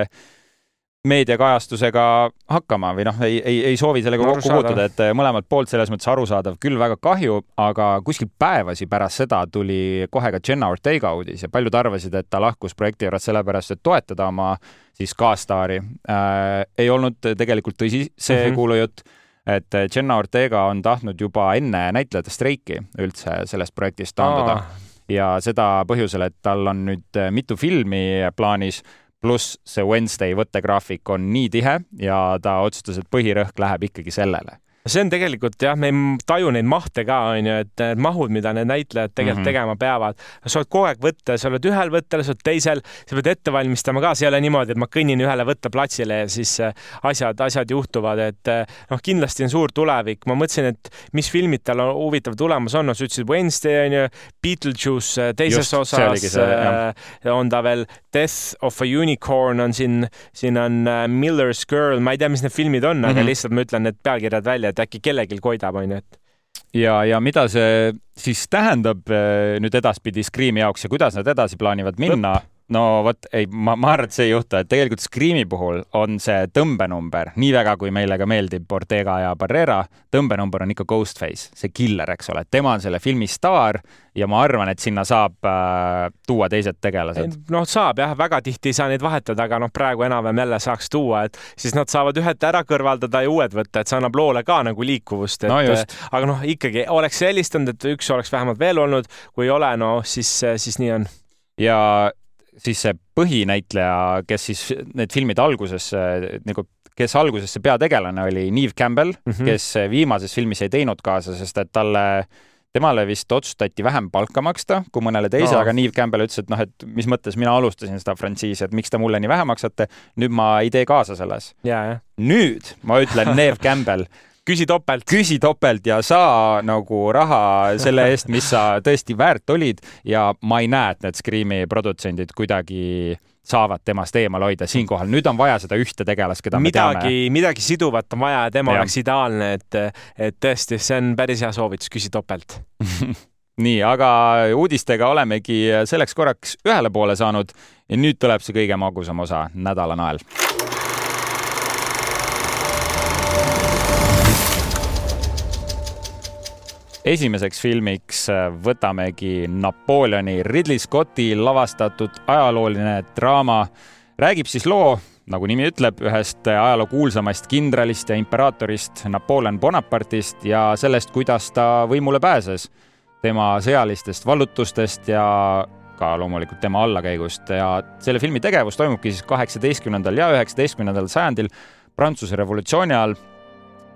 meediakajastusega hakkama või noh, ei, ei, ei soovi sellega kokku puutuda, et mõlemalt poolt selles mõttes arusaadav, küll väga kahju, aga kuskil päevasi pärast seda tuli kohe ka Jenna Ortega uudis ja paljud arvasid, et ta lahkus projekti juures sellepärast, et toetada oma siis kaastaari äh,. ei olnud tegelikult tõsi see mm -hmm. kuulujutt et eh, Jenna Ortega on tahtnud juba enne näitlejate streiki üldse sellest projektist taanduda. Ja seda põhjusel, et tal on nüüd eh, mitu filmi plaanis pluss see Wednesday võttegraafik on nii tihe ja ta otsustas, et põhirõhk läheb ikkagi sellele see on tegelikult jah, me ei taju neid mahte ka, onju, et need mahud, mida need näitlejad tegelikult mm -hmm. tegema peavad. sa oled kogu aeg võtta, sa oled ühel võttel, sa oled teisel, sa pead ette valmistama ka, see ei ole niimoodi, et ma kõnnin ühele võtteplatsile ja siis äh, asjad, asjad juhtuvad, et äh, noh, kindlasti on suur tulevik. ma mõtlesin, et mis filmid tal on huvitav tulemas on, no sa ütlesid Wednesday onju, Beetlejuice äh, teises Just, osas see, on ta veel, Death of a Unicorn on siin, siin on Miller's Girl, ma ei tea, mis need filmid on mm, -hmm. aga mhm. lihtsalt ma ütlen need pealkirjad välja, et et äkki kellelgi koidab, onju, et ja, ja mida see siis tähendab eh, nüüd edaspidi Scream'i jaoks ja kuidas nad edasi plaanivad minna? No vot, ei, ma, ma arvan, et see ei juhtu, et tegelikult Scream'i puhul on see tõmbenumber, nii väga kui meile ka meeldib Ortega ja Barrera, tõmbenumber on ikka Ghostface, see killer, eks ole, tema on selle filmi staar ja ma arvan, et sinna saab äh, tuua teised tegelased. noh, saab jah, väga tihti ei saa neid vahetada, aga noh, praegu enam-vähem jälle saaks tuua, et siis nad saavad ühed ära kõrvaldada ja uued võtta, et see annab loole ka nagu liikuvust, et no aga noh, ikkagi oleks helistanud, et üks oleks vähemalt veel olnud, kui ei ole, no siis, siis nii on. ja siis see põhinäitleja, kes siis need filmid alguses nagu kes alguses see peategelane oli, Neve Campbell mm, -hmm. kes viimases filmis ei teinud kaasa, sest et talle, temale vist otsustati vähem palka maksta kui mõnele teisele no., aga Neve Campbell ütles, et noh, et mis mõttes mina alustasin seda frantsiisi, et miks te mulle nii vähe maksate, nüüd ma ei tee kaasa selles. nüüd ma ütlen Neve Campbell küsi topelt. küsi topelt ja saa nagu raha selle eest, mis sa tõesti väärt olid ja ma ei näe, et need Scream'i produtsendid kuidagi saavad temast eemal hoida siinkohal. nüüd on vaja seda ühte tegelast, keda midagi, me teame. midagi siduvat on vaja ja tema ja. oleks ideaalne, et, et tõesti, see on päris hea soovitus, küsi topelt *laughs* nii, aga uudistega olemegi selleks korraks ühele poole saanud ja nüüd tuleb see kõige magusam osa, nädala nael esimeseks filmiks äh, võtamegi Napoleoni Ridley Scotti lavastatud ajalooline draama. räägib siis loo, nagu nimi ütleb, ühest ajaloo kuulsamast kindralist ja imperaatorist Napoleon Bonaparte'ist ja sellest, kuidas ta võimule pääses, tema sõjalistest vallutustest ja ka loomulikult tema allakäigust ja selle filmi tegevus toimubki siis kaheksateistkümnendal ja üheksateistkümnendal sajandil Prantsuse revolutsiooni ajal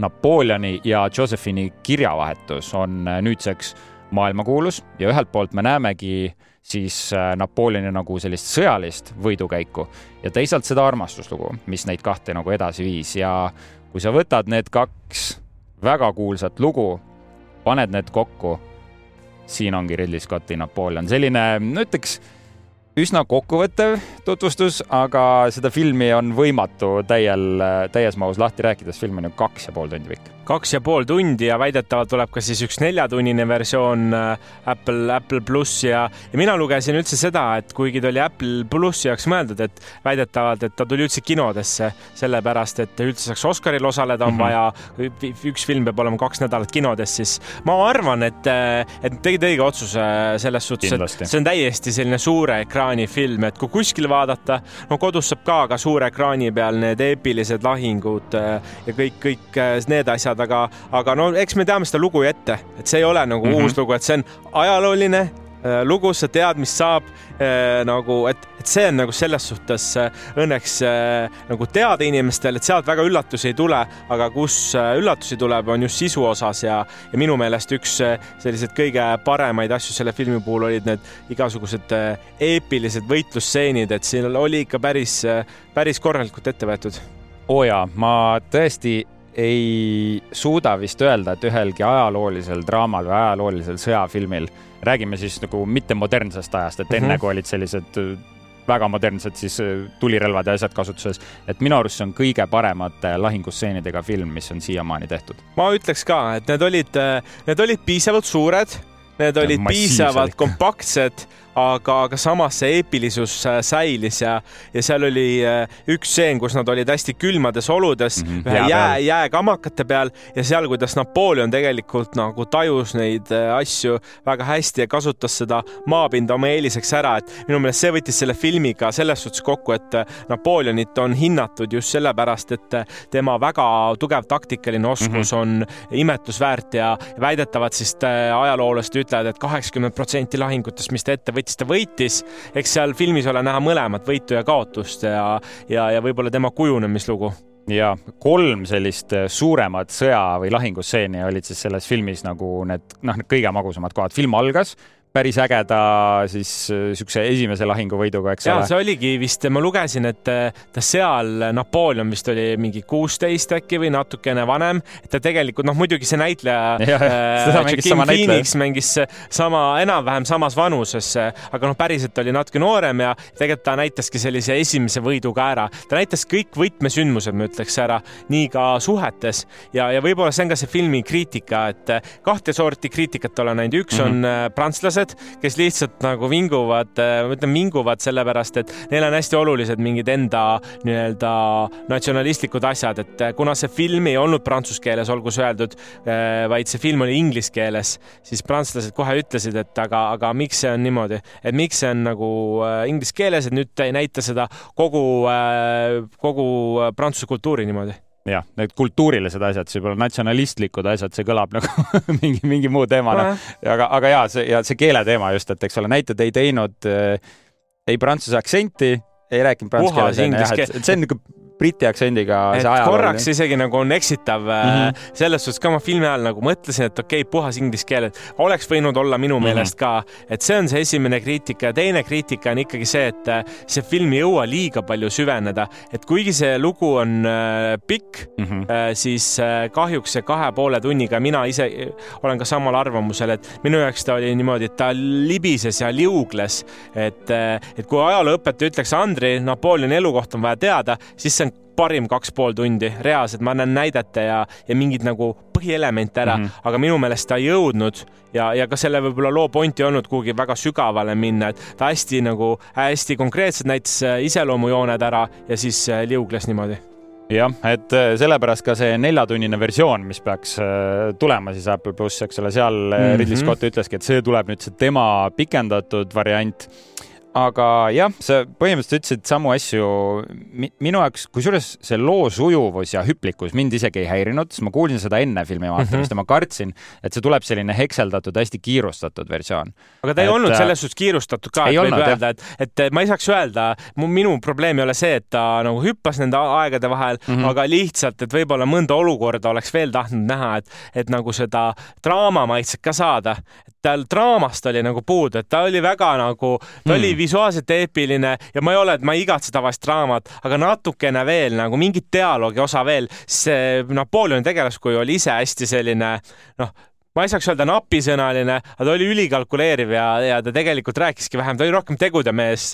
Napoleoni ja Josephine'i kirjavahetus on äh, nüüdseks maailmakuulus ja ühelt poolt me näemegi siis äh, Napoleoni nagu sellist sõjalist võidukäiku ja teisalt seda armastuslugu, mis neid kahte nagu edasi viis. Ja kui sa võtad need kaks väga kuulsat lugu, paned need kokku, siin ongi Ridley Scotti Napoleon, selline, no ütleks üsna kokkuvõttev tutvustus, aga seda filmi on võimatu täiel, täies mahus lahti rääkida, sest film on ju kaks ja pool tundi pikk kaks ja pool tundi ja väidetavalt tuleb ka siis üks neljatunnine versioon äh, Apple, Apple pluss ja, ja mina lugesin üldse seda, et kuigi ta oli Apple plussi jaoks mõeldud, et väidetavalt, et ta tuli üldse kinodesse sellepärast, et üldse saaks Oscaril osaleda, on mm -hmm. vaja, üks film peab olema kaks nädalat kinodes, siis ma arvan, et, et tegid õige otsuse selles suhtes, et see on täiesti selline suure ekraani film, et kui kuskil vaadata, no kodus saab ka, ka suure ekraani peal need eepilised lahingud äh, ja kõik, kõik äh, need asjad, aga, aga no eks me teame seda lugu ju ette, et see ei ole nagu mm -hmm. uus lugu, et see on ajalooline Äh, lugu, sa tead, mis saab äh, nagu, et, et see on nagu selles suhtes äh, õnneks nagu teada inimestel, et sealt väga üllatusi ei tule, aga kus üllatusi tuleb, on just sisu osas ja, ja minu meelest üks selliseid kõige paremaid asju selle filmi puhul olid need igasugused eepilised võitlusstseenid, et siin oli ikka päris, päris korralikult ette võetud. oo jaa, ma tõesti ei suuda vist öelda, et ühelgi ajaloolisel draamal või ajaloolisel sõjafilmil, räägime siis nagu mitte modernsest ajast, et enne mm -hmm. kui olid sellised äh, väga modernsed siis äh, tulirelvad ja asjad kasutuses, et minu arust see on kõige paremate lahingustseenidega film, mis on siiamaani tehtud. ma ütleks ka, et need olid, äh, need olid piisavalt suured, need olid piisavalt kompaktsed aga, aga samas see eepilisus äh, säilis ja, ja seal oli äh, üks stseen, kus nad olid hästi külmades oludes mm, -hmm. jää, jääkamakate peal ja seal, kuidas Napoleon tegelikult nagu tajus neid äh, asju väga hästi ja kasutas seda maapinda oma eeliseks ära, et minu meelest see võttis selle filmiga selles suhtes kokku, et Napoleonit on hinnatud just sellepärast, et tema väga tugev taktikaline oskus mm -hmm. on imetlusväärt ja väidetavalt siis ajaloolased ütlevad et, et kaheksakümmend protsenti lahingutest, mis ta ette võttis, võttis, ta võitis. eks seal filmis ole näha mõlemat võitu ja kaotust ja, ja, ja võib-olla tema kujunemislugu ja kolm sellist suuremat sõja või lahingustseeni olid siis selles filmis nagu need noh, need kõige magusamad kohad. film algas päris ägeda siis äh, esimese lahinguvõiduga, eks ja, ole. see oligi vist, ma lugesin, et äh, ta seal, Napoleon vist oli mingi kuusteist äkki või natukene vanem, et ta tegelikult noh, muidugi see näitleja *laughs* äh, Joaquin Phoenix mängis sama, enam-vähem samas vanuses, aga noh, päriselt oli natuke noorem ja tegelikult ta näitaski sellise esimese võidu ka ära. ta näitas kõik võtmesündmused, ma ütleks ära, nii ka suhetes ja, ja võib-olla see on ka see filmi kriitika, et kahte sorti kriitikat olen näinud, üks mm -hmm. on prantslased, inimesed, kes lihtsalt nagu vinguvad, äh, ma ütlen vinguvad sellepärast, et neil on hästi olulised mingid enda nii-öelda natsionalistlikud asjad, et äh, kuna see film ei olnud prantsuse keeles, olgu see öeldud, äh, vaid see film oli inglise keeles, siis prantslased kohe ütlesid, et aga, aga miks see on niimoodi, et miks see on nagu inglise keeles, et nüüd ei näita seda kogu, kogu prantsuse kultuuri niimoodi jah, need kultuurilised asjad, siis võib-olla natsionalistlikud asjad, see kõlab nagu *laughs* mingi, mingi muu teemana. Aga, aga ja see ja see keele teema just, et eks ole, näited ei teinud äh, ei prantsuse aktsenti, ei rääkinud prantsuse keeles, see on niisugune briti aktsendiga see ajaloo. korraks isegi nagu on eksitav mm -hmm. selles suhtes ka ma filmi ajal nagu mõtlesin, et okei okay,, puhas inglise keel, et oleks võinud olla minu mm -hmm. meelest ka, et see on see esimene kriitika ja teine kriitika on ikkagi see, et äh, see film ei jõua liiga palju süveneda, et kuigi see lugu on äh, pikk mm, -hmm. siis kahjuks see kahe poole tunniga, mina ise olen ka samal arvamusel, et minu jaoks ta oli niimoodi, et ta libises ja liugles, et, et kui ajalooõpetaja ütleks, Andrei, Napoleoni elukoht on vaja teada, siis see on parim kaks pool tundi, reaalselt, ma annan näidete ja, ja mingeid nagu põhielemente ära mm, -hmm. aga minu meelest ta ei jõudnud ja, ja ka selle võib-olla loo point ei olnud kuhugi väga sügavale minna, et ta hästi nagu hästi konkreetselt näitas äh, iseloomujooned ära ja siis äh, liugles niimoodi jah, et äh, sellepärast ka see neljatunnine versioon, mis peaks tulema siis Apple pluss, eks ole, seal mm -hmm. Ridley Scott ütleski, et see tuleb nüüd see tema pikendatud variant aga jah, sa põhimõtteliselt ütlesid samu asju minu jaoks, kusjuures see loo sujuvus ja hüplikkus mind isegi ei häirinud, sest ma kuulsin seda enne filmi vaatamist mm -hmm. ja ma kartsin, et see tuleb selline hekseldatud, hästi kiirustatud versioon. aga ta ei et, olnud äh, selles suhtes kiirustatud ka, et võib olnud, öelda, et, et ma ei saaks öelda, minu probleem ei ole see, et ta nagu hüppas nende aegade vahel mm, -hmm. aga lihtsalt, et võib-olla mõnda olukorda oleks veel tahtnud näha, et, et nagu seda draamamaitset ka saada. tal draamast oli nagu puudu, et ta oli väga nagu, ta mm. oli visuaalselt eepiline ja ma ei ole, et ma ei igatse tavalist draamat, aga natukene veel nagu mingit dialoogi osa veel. see Napoleoni tegelaskuju oli ise hästi selline noh, ma ei saaks öelda napisõnaline, aga ta oli ülikalkuleeriv ja, ja ta tegelikult rääkiski vähem, ta oli rohkem tegude mees,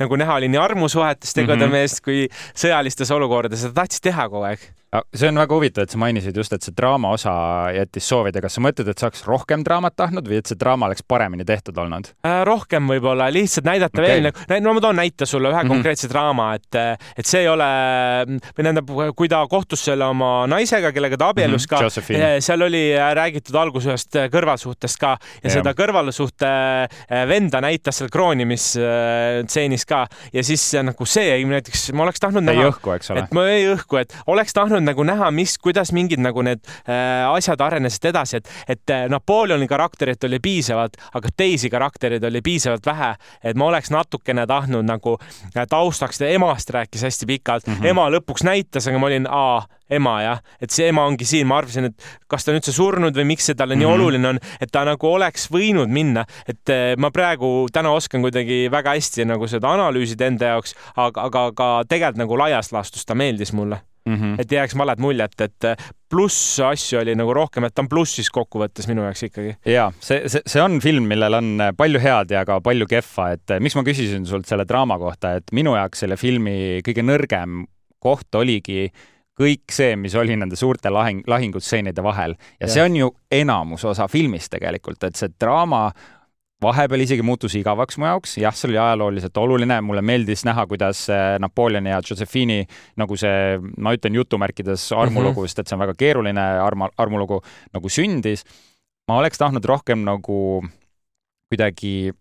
nagu näha oli nii armusuhetes tegude mm -hmm. mees kui sõjalistes olukordades, ta tahtis teha kogu aeg see on väga huvitav, et sa mainisid just, et see draama osa jättis soovida. kas sa mõtled, et saaks rohkem draamat tahtnud või et see draama oleks paremini tehtud olnud äh,? rohkem võib-olla, lihtsalt näidata okay. veel nagu, no ma toon näite sulle ühe mm -hmm. konkreetse draama, et, et see ei ole, või tähendab, kui ta kohtus selle oma naisega, kellega ta abiellus mm -hmm. ka, eh, seal oli äh, räägitud alguses ühest äh, kõrvalsuhtest ka ja yeah. seda kõrvalsuhte äh, venda näitas seal kroonimistseenis ka ja siis nagu see näiteks, ma oleks tahtnud näha. jäi õhku, eks ole. et ma jäi õhku, et oleks tahtnud tahtnud nagu näha, mis, kuidas mingid nagu need äh, asjad arenesid edasi, et, et äh, Napoleoni karakterit oli piisavalt, aga teisi karaktereid oli piisavalt vähe, et ma oleks natukene tahtnud nagu äh, taustaks, emast rääkis hästi pikalt mm, -hmm. ema lõpuks näitas, aga ma olin, aa, ema jah, et see ema ongi siin, ma arvasin, et kas ta on üldse surnud või miks see talle nii mm -hmm. oluline on, et ta nagu oleks võinud minna, et äh, ma praegu täna oskan kuidagi väga hästi nagu seda analüüsida enda jaoks, aga, aga ka tegelikult nagu laias laastus ta meeldis mulle mm. -hmm. et ei jääks valet muljet, et äh, pluss asju oli nagu rohkem, et ta on plussis kokkuvõttes minu jaoks ikkagi. ja see, see, see on film, millel on äh, palju head ja ka palju kehva, et äh, miks ma küsisin sult selle draama kohta, et minu jaoks selle filmi kõige nõrgem koht oligi kõik see, mis oli nende suurte lahing, lahingustseenide vahel ja, ja see on ju enamus osa filmist tegelikult, et see draama vahepeal isegi muutus igavaks mu jaoks, jah, see oli ajalooliselt oluline, mulle meeldis näha, kuidas äh, Napoleoni ja Josephini nagu see, ma ütlen jutumärkides armulugu mm, -hmm. sest et see on väga keeruline arma, armulugu, nagu sündis. ma oleks tahtnud rohkem nagu kuidagi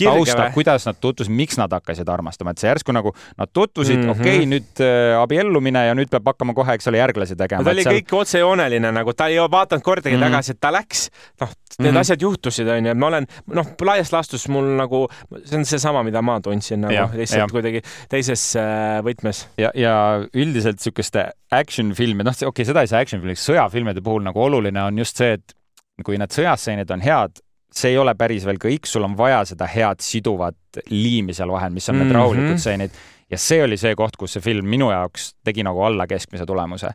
tausta, kuidas nad tutvusid, miks nad hakkasid armastama, et see järsku nagu nad tutvusid mm -hmm., okei okay,, nüüd äh, abiellumine ja nüüd peab hakkama kohe, eks ole, järglasi tegema. ta oli seal... kõik otsejooneline nagu, ta ei vaadanud kordagi mm -hmm. tagasi, et ta läks, noh, need mm -hmm. asjad juhtusid, onju, ma olen, noh, laias laastus mul nagu, see on seesama, mida ma tundsin nagu ja, lihtsalt kuidagi teises äh, võtmes. ja, ja üldiselt niisuguste action filmi, noh, okei okay,, seda ei saa action filmiks, sõjafilmide puhul nagu oluline on just see, et kui need sõjastseenid on head, see ei ole päris veel kõik, sul on vaja seda head siduvat liimi seal vahel, mis on mm -hmm. need mhm. rahulikud stseenid. ja see oli see koht, kus see film minu jaoks tegi nagu alla keskmise tulemuse.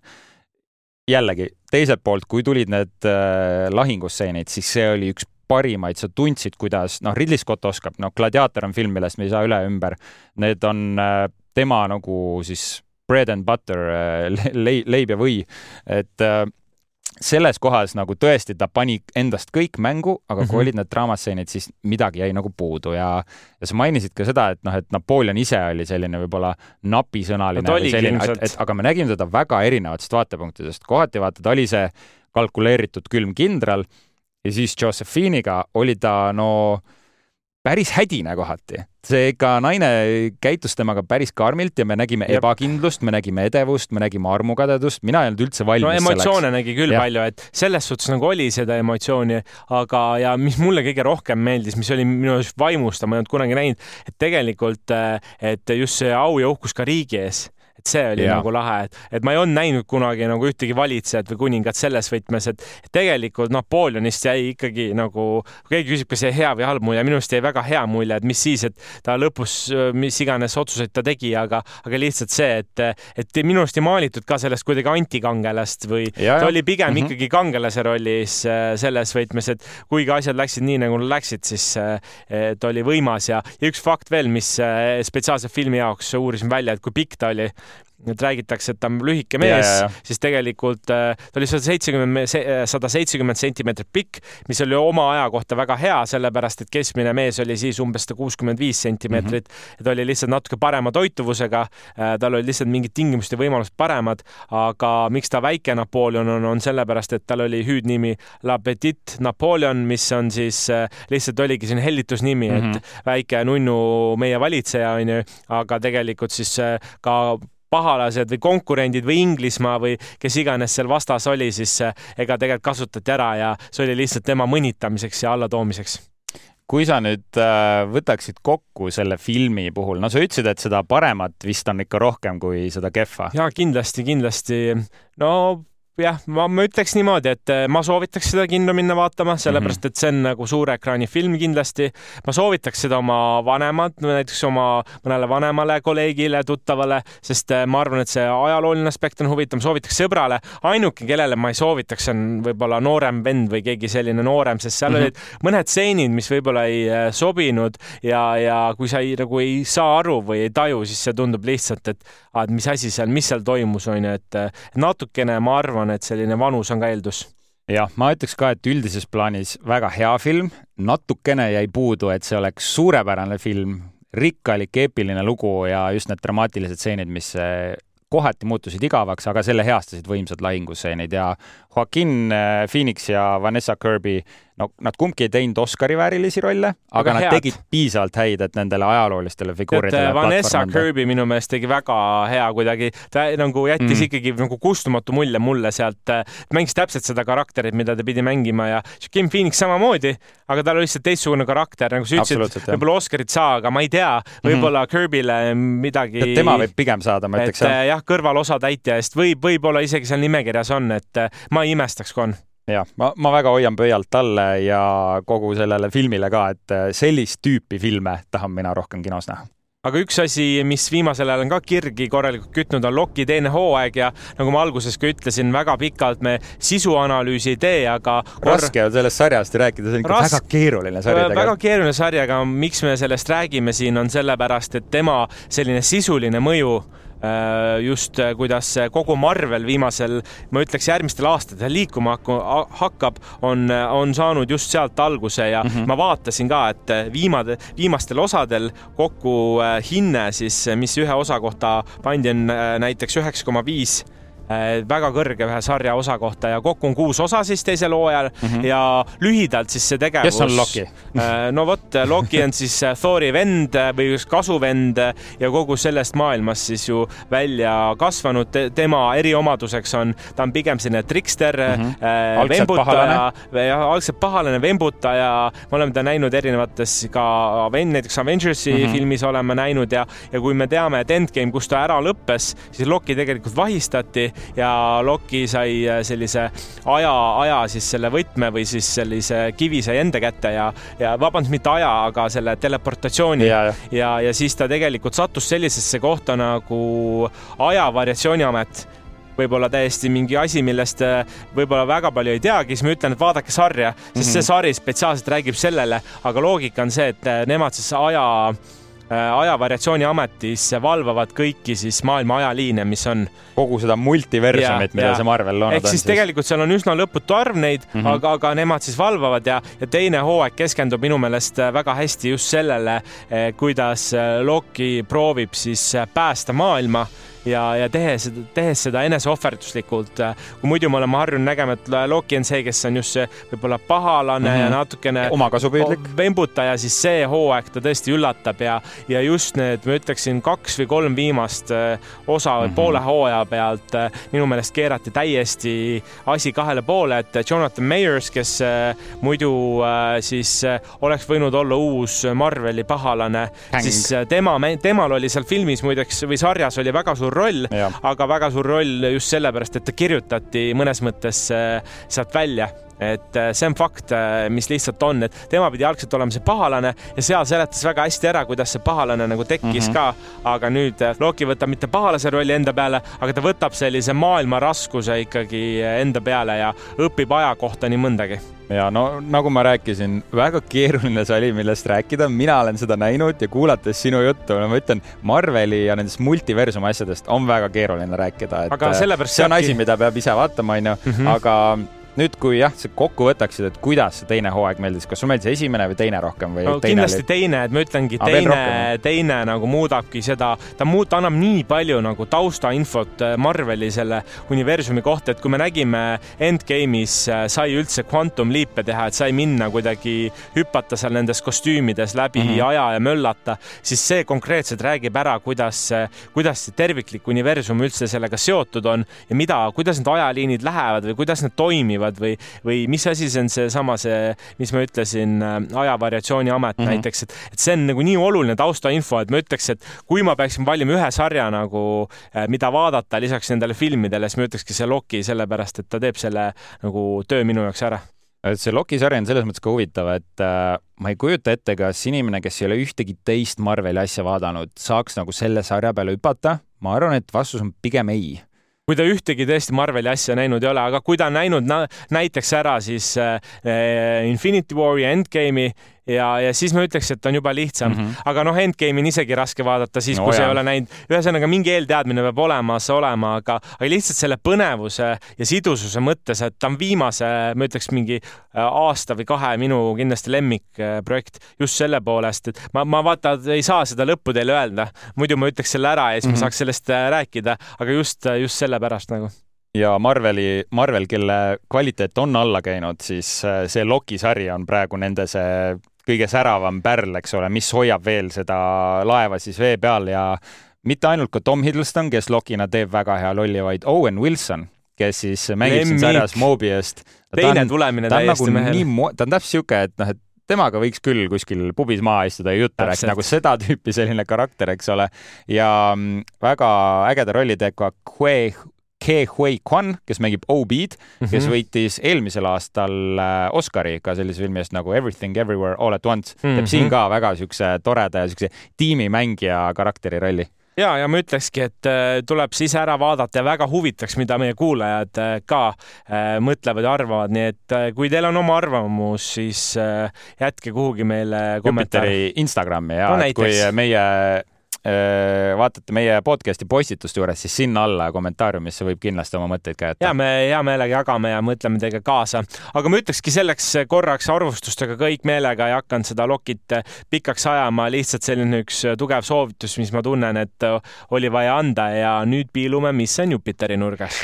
jällegi, teiselt poolt, kui tulid need äh, lahingustseenid, siis see oli üks parimaid, sa tundsid, kuidas, noh, Ridley Scott oskab, noh, Gladiator on film, millest me ei saa üle ümber. Need on äh, tema nagu siis bread and butter äh, leib ja või, et äh, selles kohas nagu tõesti ta pani endast kõik mängu, aga kui mm -hmm. olid need draamastseenid, siis midagi jäi nagu puudu ja, ja sa mainisid ka seda, et noh, et Napoleon ise oli selline võib-olla napisõnaline no,. Et, et aga me nägime teda väga erinevatest vaatepunktidest, kohati vaata, ta oli see kalkuleeritud külm kindral ja siis Josephiniga oli ta no päris hädine kohati. see ikka naine käitus temaga päris karmilt ja me nägime Jep. ebakindlust, me nägime edevust, me nägime armukadedust, mina ei olnud üldse valmis no emotsioone nägi küll ja. palju, et selles suhtes nagu oli seda emotsiooni, aga, ja mis mulle kõige rohkem meeldis, mis oli minu arust vaimustav, ma ei olnud kunagi näinud, et tegelikult, et just see au ja uhkus ka riigi ees et see oli ja. nagu lahe, et, et ma ei olnud näinud kunagi nagu ühtegi valitsejat või kuningat selles võtmes, et tegelikult Napoleonist jäi ikkagi nagu, kui keegi küsib, kas jäi hea või halb mulje, minu arust jäi väga hea mulje, et mis siis, et ta lõpus, mis iganes otsuseid ta tegi, aga, aga lihtsalt see, et, et minu arust ei maalitud ka sellest kuidagi antikangelast või ja, ta oli pigem mm -hmm. ikkagi kangelase rollis äh, selles võtmes, et kuigi asjad läksid nii, nagu läksid, siis äh, ta oli võimas ja, ja üks fakt veel, mis äh, spetsiaalselt filmi jaoks uurisin välja, et kui pikk ta oli et räägitakse, et ta on lühike mees, siis tegelikult äh, ta oli sada seitsekümmend, äh, sada seitsekümmend sentimeetrit pikk, mis oli oma aja kohta väga hea, sellepärast et keskmine mees oli siis umbes sada kuuskümmend viis sentimeetrit. -hmm. ta oli lihtsalt natuke parema toituvusega, äh, tal olid lihtsalt mingid tingimused ja võimalused paremad, aga miks ta väike Napoleon on, on sellepärast, et tal oli hüüdnimi La Petite Napoleon, mis on siis lihtsalt oligi selline hellitusnimi mm, -hmm. et mhm. väike nunnu meie valitseja onju, aga tegelikult siis ka pahalased või konkurendid või Inglismaa või kes iganes seal vastas oli, siis eh, ega tegelikult kasutati ära ja see oli lihtsalt tema mõnitamiseks ja allatoomiseks kui sa nüüd äh, võtaksid kokku selle filmi puhul, no sa ütlesid, et seda paremat vist on ikka rohkem kui seda kehva. ja kindlasti, kindlasti. no jah, ma, ma ütleks niimoodi, et äh, ma soovitaks seda kinno minna vaatama, sellepärast et see on nagu suure ekraani film kindlasti. ma soovitaks seda oma vanemad, näiteks oma mõnele vanemale kolleegile, tuttavale, sest äh, ma arvan, et see ajalooline aspekt on huvitav, soovitaks sõbrale. ainuke, kellele ma ei soovitaks, on võib-olla noorem vend või keegi selline noorem, sest seal mm -hmm. olid mõned stseenid, mis võib-olla ei äh, sobinud ja, ja kui sa ei, nagu ei saa aru või ei taju, siis see tundub lihtsalt, et, et mis asi seal, mis seal toimus, on ju, et natukene ma arvan, arvan, et selline vanus on ka eeldus. Jah, ma ütleks ka, et üldises plaanis väga hea film, natukene jäi puudu, et see oleks suurepärane film, rikkalik eepiline lugu ja just need dramaatilised stseenid, mis eh, kohati muutusid igavaks, aga selle heastasid võimsad lahingustseenid ja Joaquin eh, Phoenix ja Vanessa Kirby no nad kumbki ei teinud Oscari väärilisi rolle, aga nad head. tegid piisavalt häid, et nendele ajaloolistele figuuridele. Vanessa Kirby minu meelest tegi väga hea kuidagi, ta nagu jättis mm. ikkagi nagu kustumatu mulje mulle sealt, mängis täpselt seda karakterit, mida ta pidi mängima ja Kim Phoenix samamoodi, aga tal oli lihtsalt teistsugune karakter, nagu sa ütlesid, võib-olla Oscarit saa, aga ma ei tea, võib-olla mm -hmm. Kirby'le midagi. tema võib pigem saada, ma ütleks jah. jah, kõrvalosa täitja eest võib, võib-olla isegi seal nimekirjas on, et ma ei imestaks, kui on jah, ma, ma väga hoian pöialt talle ja kogu sellele filmile ka, et äh, sellist tüüpi filme tahan mina rohkem kinos näha. Aga üks asi, mis viimasel ajal on ka kirgi korralikult kütnud, on Loki teine hooaeg ja nagu ma alguses ka ütlesin, väga pikalt me sisuanalüüsi ei tee, aga kor... raske on sellest sarjast rääkida, see on ikka Ras... väga keeruline sari väga keeruline sari, aga miks me sellest räägime siin, on sellepärast, et tema selline sisuline mõju just äh, kuidas kogu Marvel viimasel, ma ütleks järgmistel aastatel liikuma hakkab, on, on saanud just sealt alguse ja mm -hmm. ma vaatasin ka, et viimade, viimastel osadel kokku äh, hinne siis, mis ühe osa kohta pandi, on näiteks üheksa koma viis Äh, väga kõrge ühe sarja osa kohta ja kokku on kuus osa siis teisel hooajal mm -hmm. ja lühidalt siis see tegevus. kes on Loki? Äh, no vot, Loki on siis äh, Thori vend või üks kasuvend ja kogu sellest maailmast siis ju välja kasvanud. tema eriomaduseks on, ta on pigem selline trikster mm, -hmm. vembutaja, algselt pahalane vembutaja. me oleme ta näinud erinevates ka näiteks Avengersi mm -hmm. filmis oleme näinud ja, ja kui me teame, et Endgame, kus ta ära lõppes, siis Loki tegelikult vahistati ja Loki sai äh, sellise aja, aja siis selle võtme või siis sellise kivi sai enda kätte ja, ja vabandust, mitte aja, aga selle teleportatsiooni. Ja, ja, ja, ja siis ta tegelikult sattus sellisesse kohta nagu aja variatsiooniamet võib-olla täiesti mingi asi, millest äh, võib-olla väga palju ei teagi, siis ma ütlen, et vaadake sarja, sest mm -hmm. see sari spetsiaalselt räägib sellele, aga loogika on see, et äh, nemad siis aja Äh, ajavariatsiooni ametis valvavad kõiki siis maailma ajaliine, mis on. kogu seda multiversumit, mida ja. see Marvel loonud on. ehk siis tegelikult seal on üsna lõputu arv neid mm, -hmm. aga, aga nemad siis valvavad ja, ja teine hooaeg keskendub minu meelest väga hästi just sellele, eh, kuidas Loki proovib siis päästa maailma ja, ja tehes, tehes seda eneseohverduslikult. kui muidu me oleme harjunud nägema, et Loki on see, kes on just see võib-olla pahalane mm -hmm. ja mhm. natukene omakasupüüdlik vembutaja, siis see hooaeg ta tõesti üllatab ja, ja just need, ma ütleksin, kaks või kolm viimast äh, osa või mm -hmm. poole hooaja pealt äh, minu meelest keerati täiesti asi kahele poole, et Jonathan Mayers, kes äh, muidu siis oleks võinud olla uus Marveli pahalane, siis tema, temal oli seal filmis muideks või sarjas oli väga suur roll, aga väga suur roll just sellepärast, et ta kirjutati mõnes mõttes äh, sealt välja et äh, see on fakt, äh, mis lihtsalt on, et tema pidi algselt olema see pahalane ja seal seletas väga hästi ära, kuidas see pahalane nagu tekkis mm -hmm. ka. aga nüüd Loki võtab mitte pahalase rolli enda peale, aga ta võtab sellise maailma raskuse ikkagi enda peale ja õpib aja kohta nii mõndagi ja no nagu ma rääkisin, väga keeruline sali, millest rääkida, mina olen seda näinud ja kuulates sinu juttu, no ma ütlen, Marveli ja nendest multiversumi asjadest on väga keeruline rääkida, et aga sellepärast see on asi, mida peab ise vaatama, onju, mhm. Aga nüüd, kui jah, sa kokku võtaksid, et kuidas see teine hooaeg meeldis, kas sulle meeldis esimene või teine rohkem või no,? kindlasti oli... teine, et ma ütlengi, teine, teine nagu muudabki seda, ta muud-, ta annab nii palju nagu taustainfot äh, Marveli selle universumi kohta, et kui me nägime Endgame'is äh, sai üldse Quantum Leap'e teha, et sai minna kuidagi hüpata seal nendes kostüümides läbi mm -hmm. aja ja möllata, siis see konkreetselt räägib ära, kuidas, kuidas see terviklik universum üldse sellega seotud on ja mida, kuidas need ajaliinid lähevad või kuidas need toimivad räägivad või, või mis asi see on seesama, see, mis ma ütlesin, äh, ajavariatsiooni amet mm -hmm. näiteks, et, et see on nagu nii oluline taustainfo, et ma ütleks, et kui ma peaksin valima ühe sarja nagu, äh, mida vaadata lisaks nendele filmidele, siis ma ütlekski see Loki, sellepärast et ta teeb selle nagu töö minu jaoks ära et see Loki sari on selles mõttes ka huvitav, et äh, ma ei kujuta ette, kas inimene, kes ei ole ühtegi teist Marveli asja vaadanud, saaks nagu selle sarja peale hüpata. ma arvan, et vastus on pigem ei kui ta ühtegi tõesti Marveli asja näinud ei ole, aga kui ta on näinud näiteks ära siis äh, äh Infinity War'i Endgame'i ja, ja siis ma ütleks, et on juba lihtsam mm, -hmm. aga noh, Endgame'i on isegi raske vaadata siis no,, kui sa ei ole näinud. ühesõnaga mingi eelteadmine peab olemas olema, aga, aga lihtsalt selle põnevuse ja sidususe mõttes, et ta on viimase, ma ütleks mingi äh, aasta või kahe minu kindlasti lemmikprojekt just selle poolest, et ma, ma vaata, ei saa seda lõppu teile öelda, muidu ma ütleks selle ära ja siis mm -hmm. ma mhm. saaks sellest äh, rääkida, aga just, just sellepärast nagu ja Marveli, Marvel, kelle kvaliteet on alla käinud, siis äh, see Loki sari on praegu nende see kõige säravam pärl, eks ole, mis hoiab veel seda laeva siis vee peal ja mitte ainult ka Tom Hiddleston, kes Lokina teeb väga hea lolli, vaid Owen Wilson, kes siis mängib Lemmik. siin sarjas Mobiust. teine on, tulemine täiesti nagu mehele. ta on täpselt sihuke, et noh, et temaga võiks küll kuskil pubis maha istuda ja juttu rääkida, nagu seda tüüpi selline karakter, eks ole. ja mm, väga ägeda rolli teeb ka Kue Ke Hui Kwan, kes mängib OB-d mm, -hmm. kes võitis eelmisel aastal äh, Oscari ka sellise filmi eest nagu Everything Everywhere All at Once mm. -hmm. teeb siin ka väga siukse toreda ja siukse tiimimängija karakteri rolli ja, ja ma ütlekski, et äh, tuleb siis ära vaadata ja väga huvitaks, mida meie kuulajad äh, ka mõtlevad ja arvavad, nii et kui teil on oma arvamus, siis jätke kuhugi meile kommentaari. Instagrami ja no, kui meie vaatate meie podcast'i postituste juures, siis sinna alla kommentaariumisse võib kindlasti oma mõtteid ka jätta. ja me hea meelega jagame ja mõtleme teiega kaasa, aga ma ütlekski selleks korraks arvustustega kõik meelega ei hakanud seda lokit pikaks ajama, lihtsalt selline üks tugev soovitus, mis ma tunnen, et oli vaja anda ja nüüd piilume, mis on Jupiteri nurgas.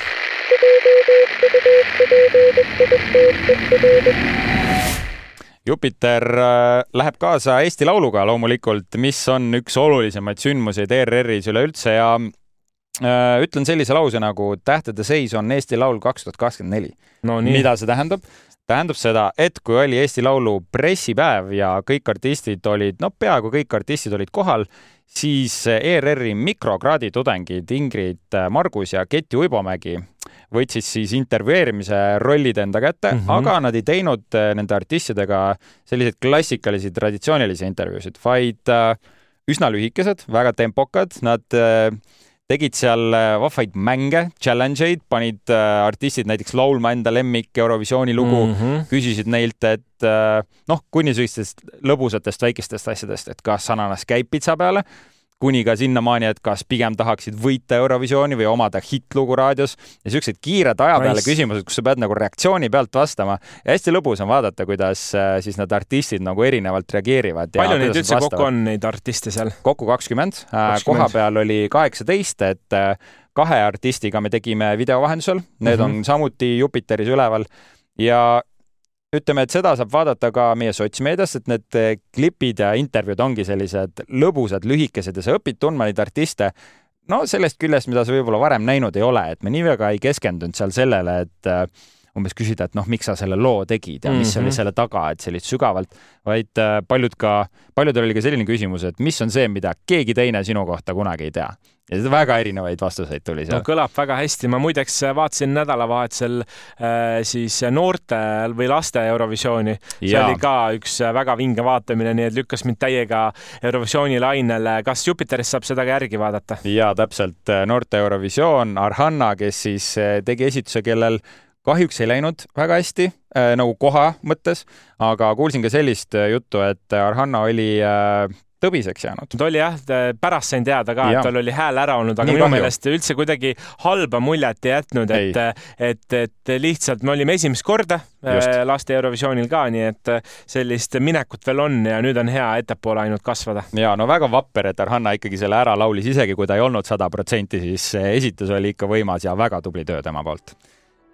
Jupiter äh, läheb kaasa Eesti Lauluga loomulikult, mis on üks olulisemaid sündmuseid ERR-is üleüldse ja äh, ütlen sellise lause nagu Tähtede seis on Eesti Laul kaks tuhat kakskümmend neli. mida see tähendab? tähendab seda, et kui oli Eesti Laulu pressipäev ja kõik artistid olid, no peaaegu kõik artistid olid kohal, siis ERR-i mikrokraadi tudengid Ingrid Margus ja Keti Uibomägi võtsid siis intervjueerimise rollid enda kätte mm, -hmm. aga nad ei teinud äh, nende artistidega selliseid klassikalisi traditsioonilisi intervjuusid, vaid äh, üsna lühikesed, väga tempokad, nad äh, tegid seal vahvaid mänge, challenge eid, panid artistid näiteks laulma enda lemmik Eurovisiooni lugu mm, -hmm. küsisid neilt, et noh, kuni sellistest lõbusatest väikestest asjadest, et kas ananas käib pitsa peale kuni ka sinnamaani, et kas pigem tahaksid võita Eurovisiooni või omada hittlugu raadios ja siuksed kiired aja peale nice. küsimused, kus sa pead nagu reaktsiooni pealt vastama ja hästi lõbus on vaadata, kuidas äh, siis need artistid nagu erinevalt reageerivad. palju neid üldse kokku on, neid artiste seal? kokku kakskümmend, äh, koha peal oli kaheksateist, et äh, kahe artistiga me tegime video vahendusel, need mm -hmm. on samuti Jupiteris üleval ja ütleme, et seda saab vaadata ka meie sotsmeedias, et need eh, klipid ja intervjuud ongi sellised lõbusad, lühikesed ja sa õpid tundma neid artiste no sellest küljest, mida sa võib-olla varem näinud ei ole, et me nii väga ei keskendunud seal sellele, et eh, umbes küsida, et noh, miks sa selle loo tegid ja mis mm -hmm. oli mhm. selle taga, et sellist sügavalt, vaid eh, paljud ka, paljudel oli ka selline küsimus, et mis on see, mida keegi teine sinu kohta kunagi ei tea ja väga erinevaid vastuseid tuli seal no,. kõlab väga hästi, ma muideks vaatasin nädalavahetusel äh, siis noorte või laste Eurovisiooni. see oli ka üks väga vinge vaatamine, nii et lükkas mind täiega Eurovisiooni lainele. kas Jupiteris saab seda ka järgi vaadata? ja täpselt, noorte Eurovisioon, Arhanna, kes siis äh, tegi esituse, kellel kahjuks ei läinud väga hästi äh, nagu koha mõttes, aga kuulsin ka sellist äh, juttu, et Arhanna oli äh, tõbiseks jäänud. ta oli jah, pärast sain teada ka, et tal oli hääl ära olnud, aga Nii minu kahju. meelest üldse kuidagi halba muljet ei jätnud, et, et, et lihtsalt me olime esimest korda äh, Just. laste Eurovisioonil ka, nii et äh, sellist minekut veel on ja nüüd on hea ettepoole ainult kasvada. ja no väga vapper, et Arhanna ikkagi selle ära laulis, isegi kui ta ei olnud sada protsenti, siis esitus oli ikka võimas ja väga tubli töö tema poolt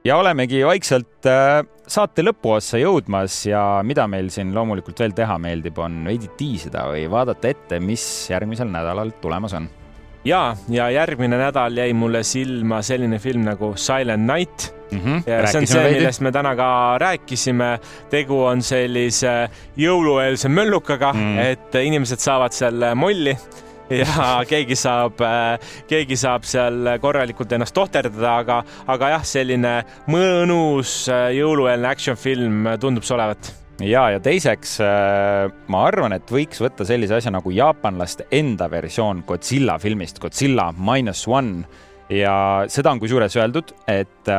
ja olemegi vaikselt äh, saate lõpuossa jõudmas ja mida meil siin loomulikult veel teha meeldib, on veidi tiisida või vaadata ette, mis järgmisel nädalal tulemas on ja, ja järgmine nädal jäi mulle silma selline film nagu Silent Night mm. -hmm. ja see on see, millest me täna ka rääkisime. tegu on sellise jõulueelse möllukaga mm, -hmm. et inimesed saavad seal molli *laughs* ja keegi saab, keegi saab seal korralikult ennast tohterdada, aga, aga jah, selline mõnus jõulueelne action film tundub see olevat ja, ja teiseks ma arvan, et võiks võtta sellise asja nagu jaapanlaste enda versioon Godzilla filmist, Godzilla minus one ja seda on kusjuures öeldud, et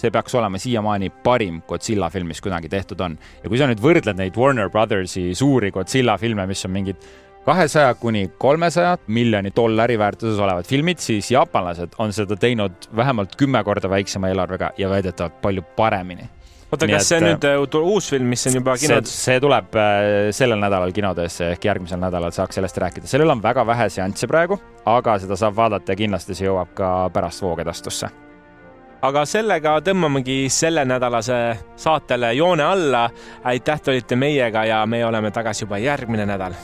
see peaks olema siiamaani parim Godzilla film, mis kunagi tehtud on. ja kui sa nüüd võrdled neid Warner Brothersi suuri Godzilla filme, mis on mingid kahesaja kuni kolmesaja miljoni dollari väärtuses olevad filmid, siis jaapanlased on seda teinud vähemalt kümme korda väiksema eelarvega ja väidetavalt palju paremini. oota, kas see on nüüd äh, uus film, mis on juba kinodes? see tuleb äh, sellel nädalal kinodesse ehk järgmisel nädalal saaks sellest rääkida. sellel on väga vähe seansse praegu, aga seda saab vaadata ja kindlasti see jõuab ka pärast voogedastusse aga sellega tõmbamegi sellenädalase saatele joone alla. aitäh, et olite meiega ja me oleme tagasi juba järgmine nädal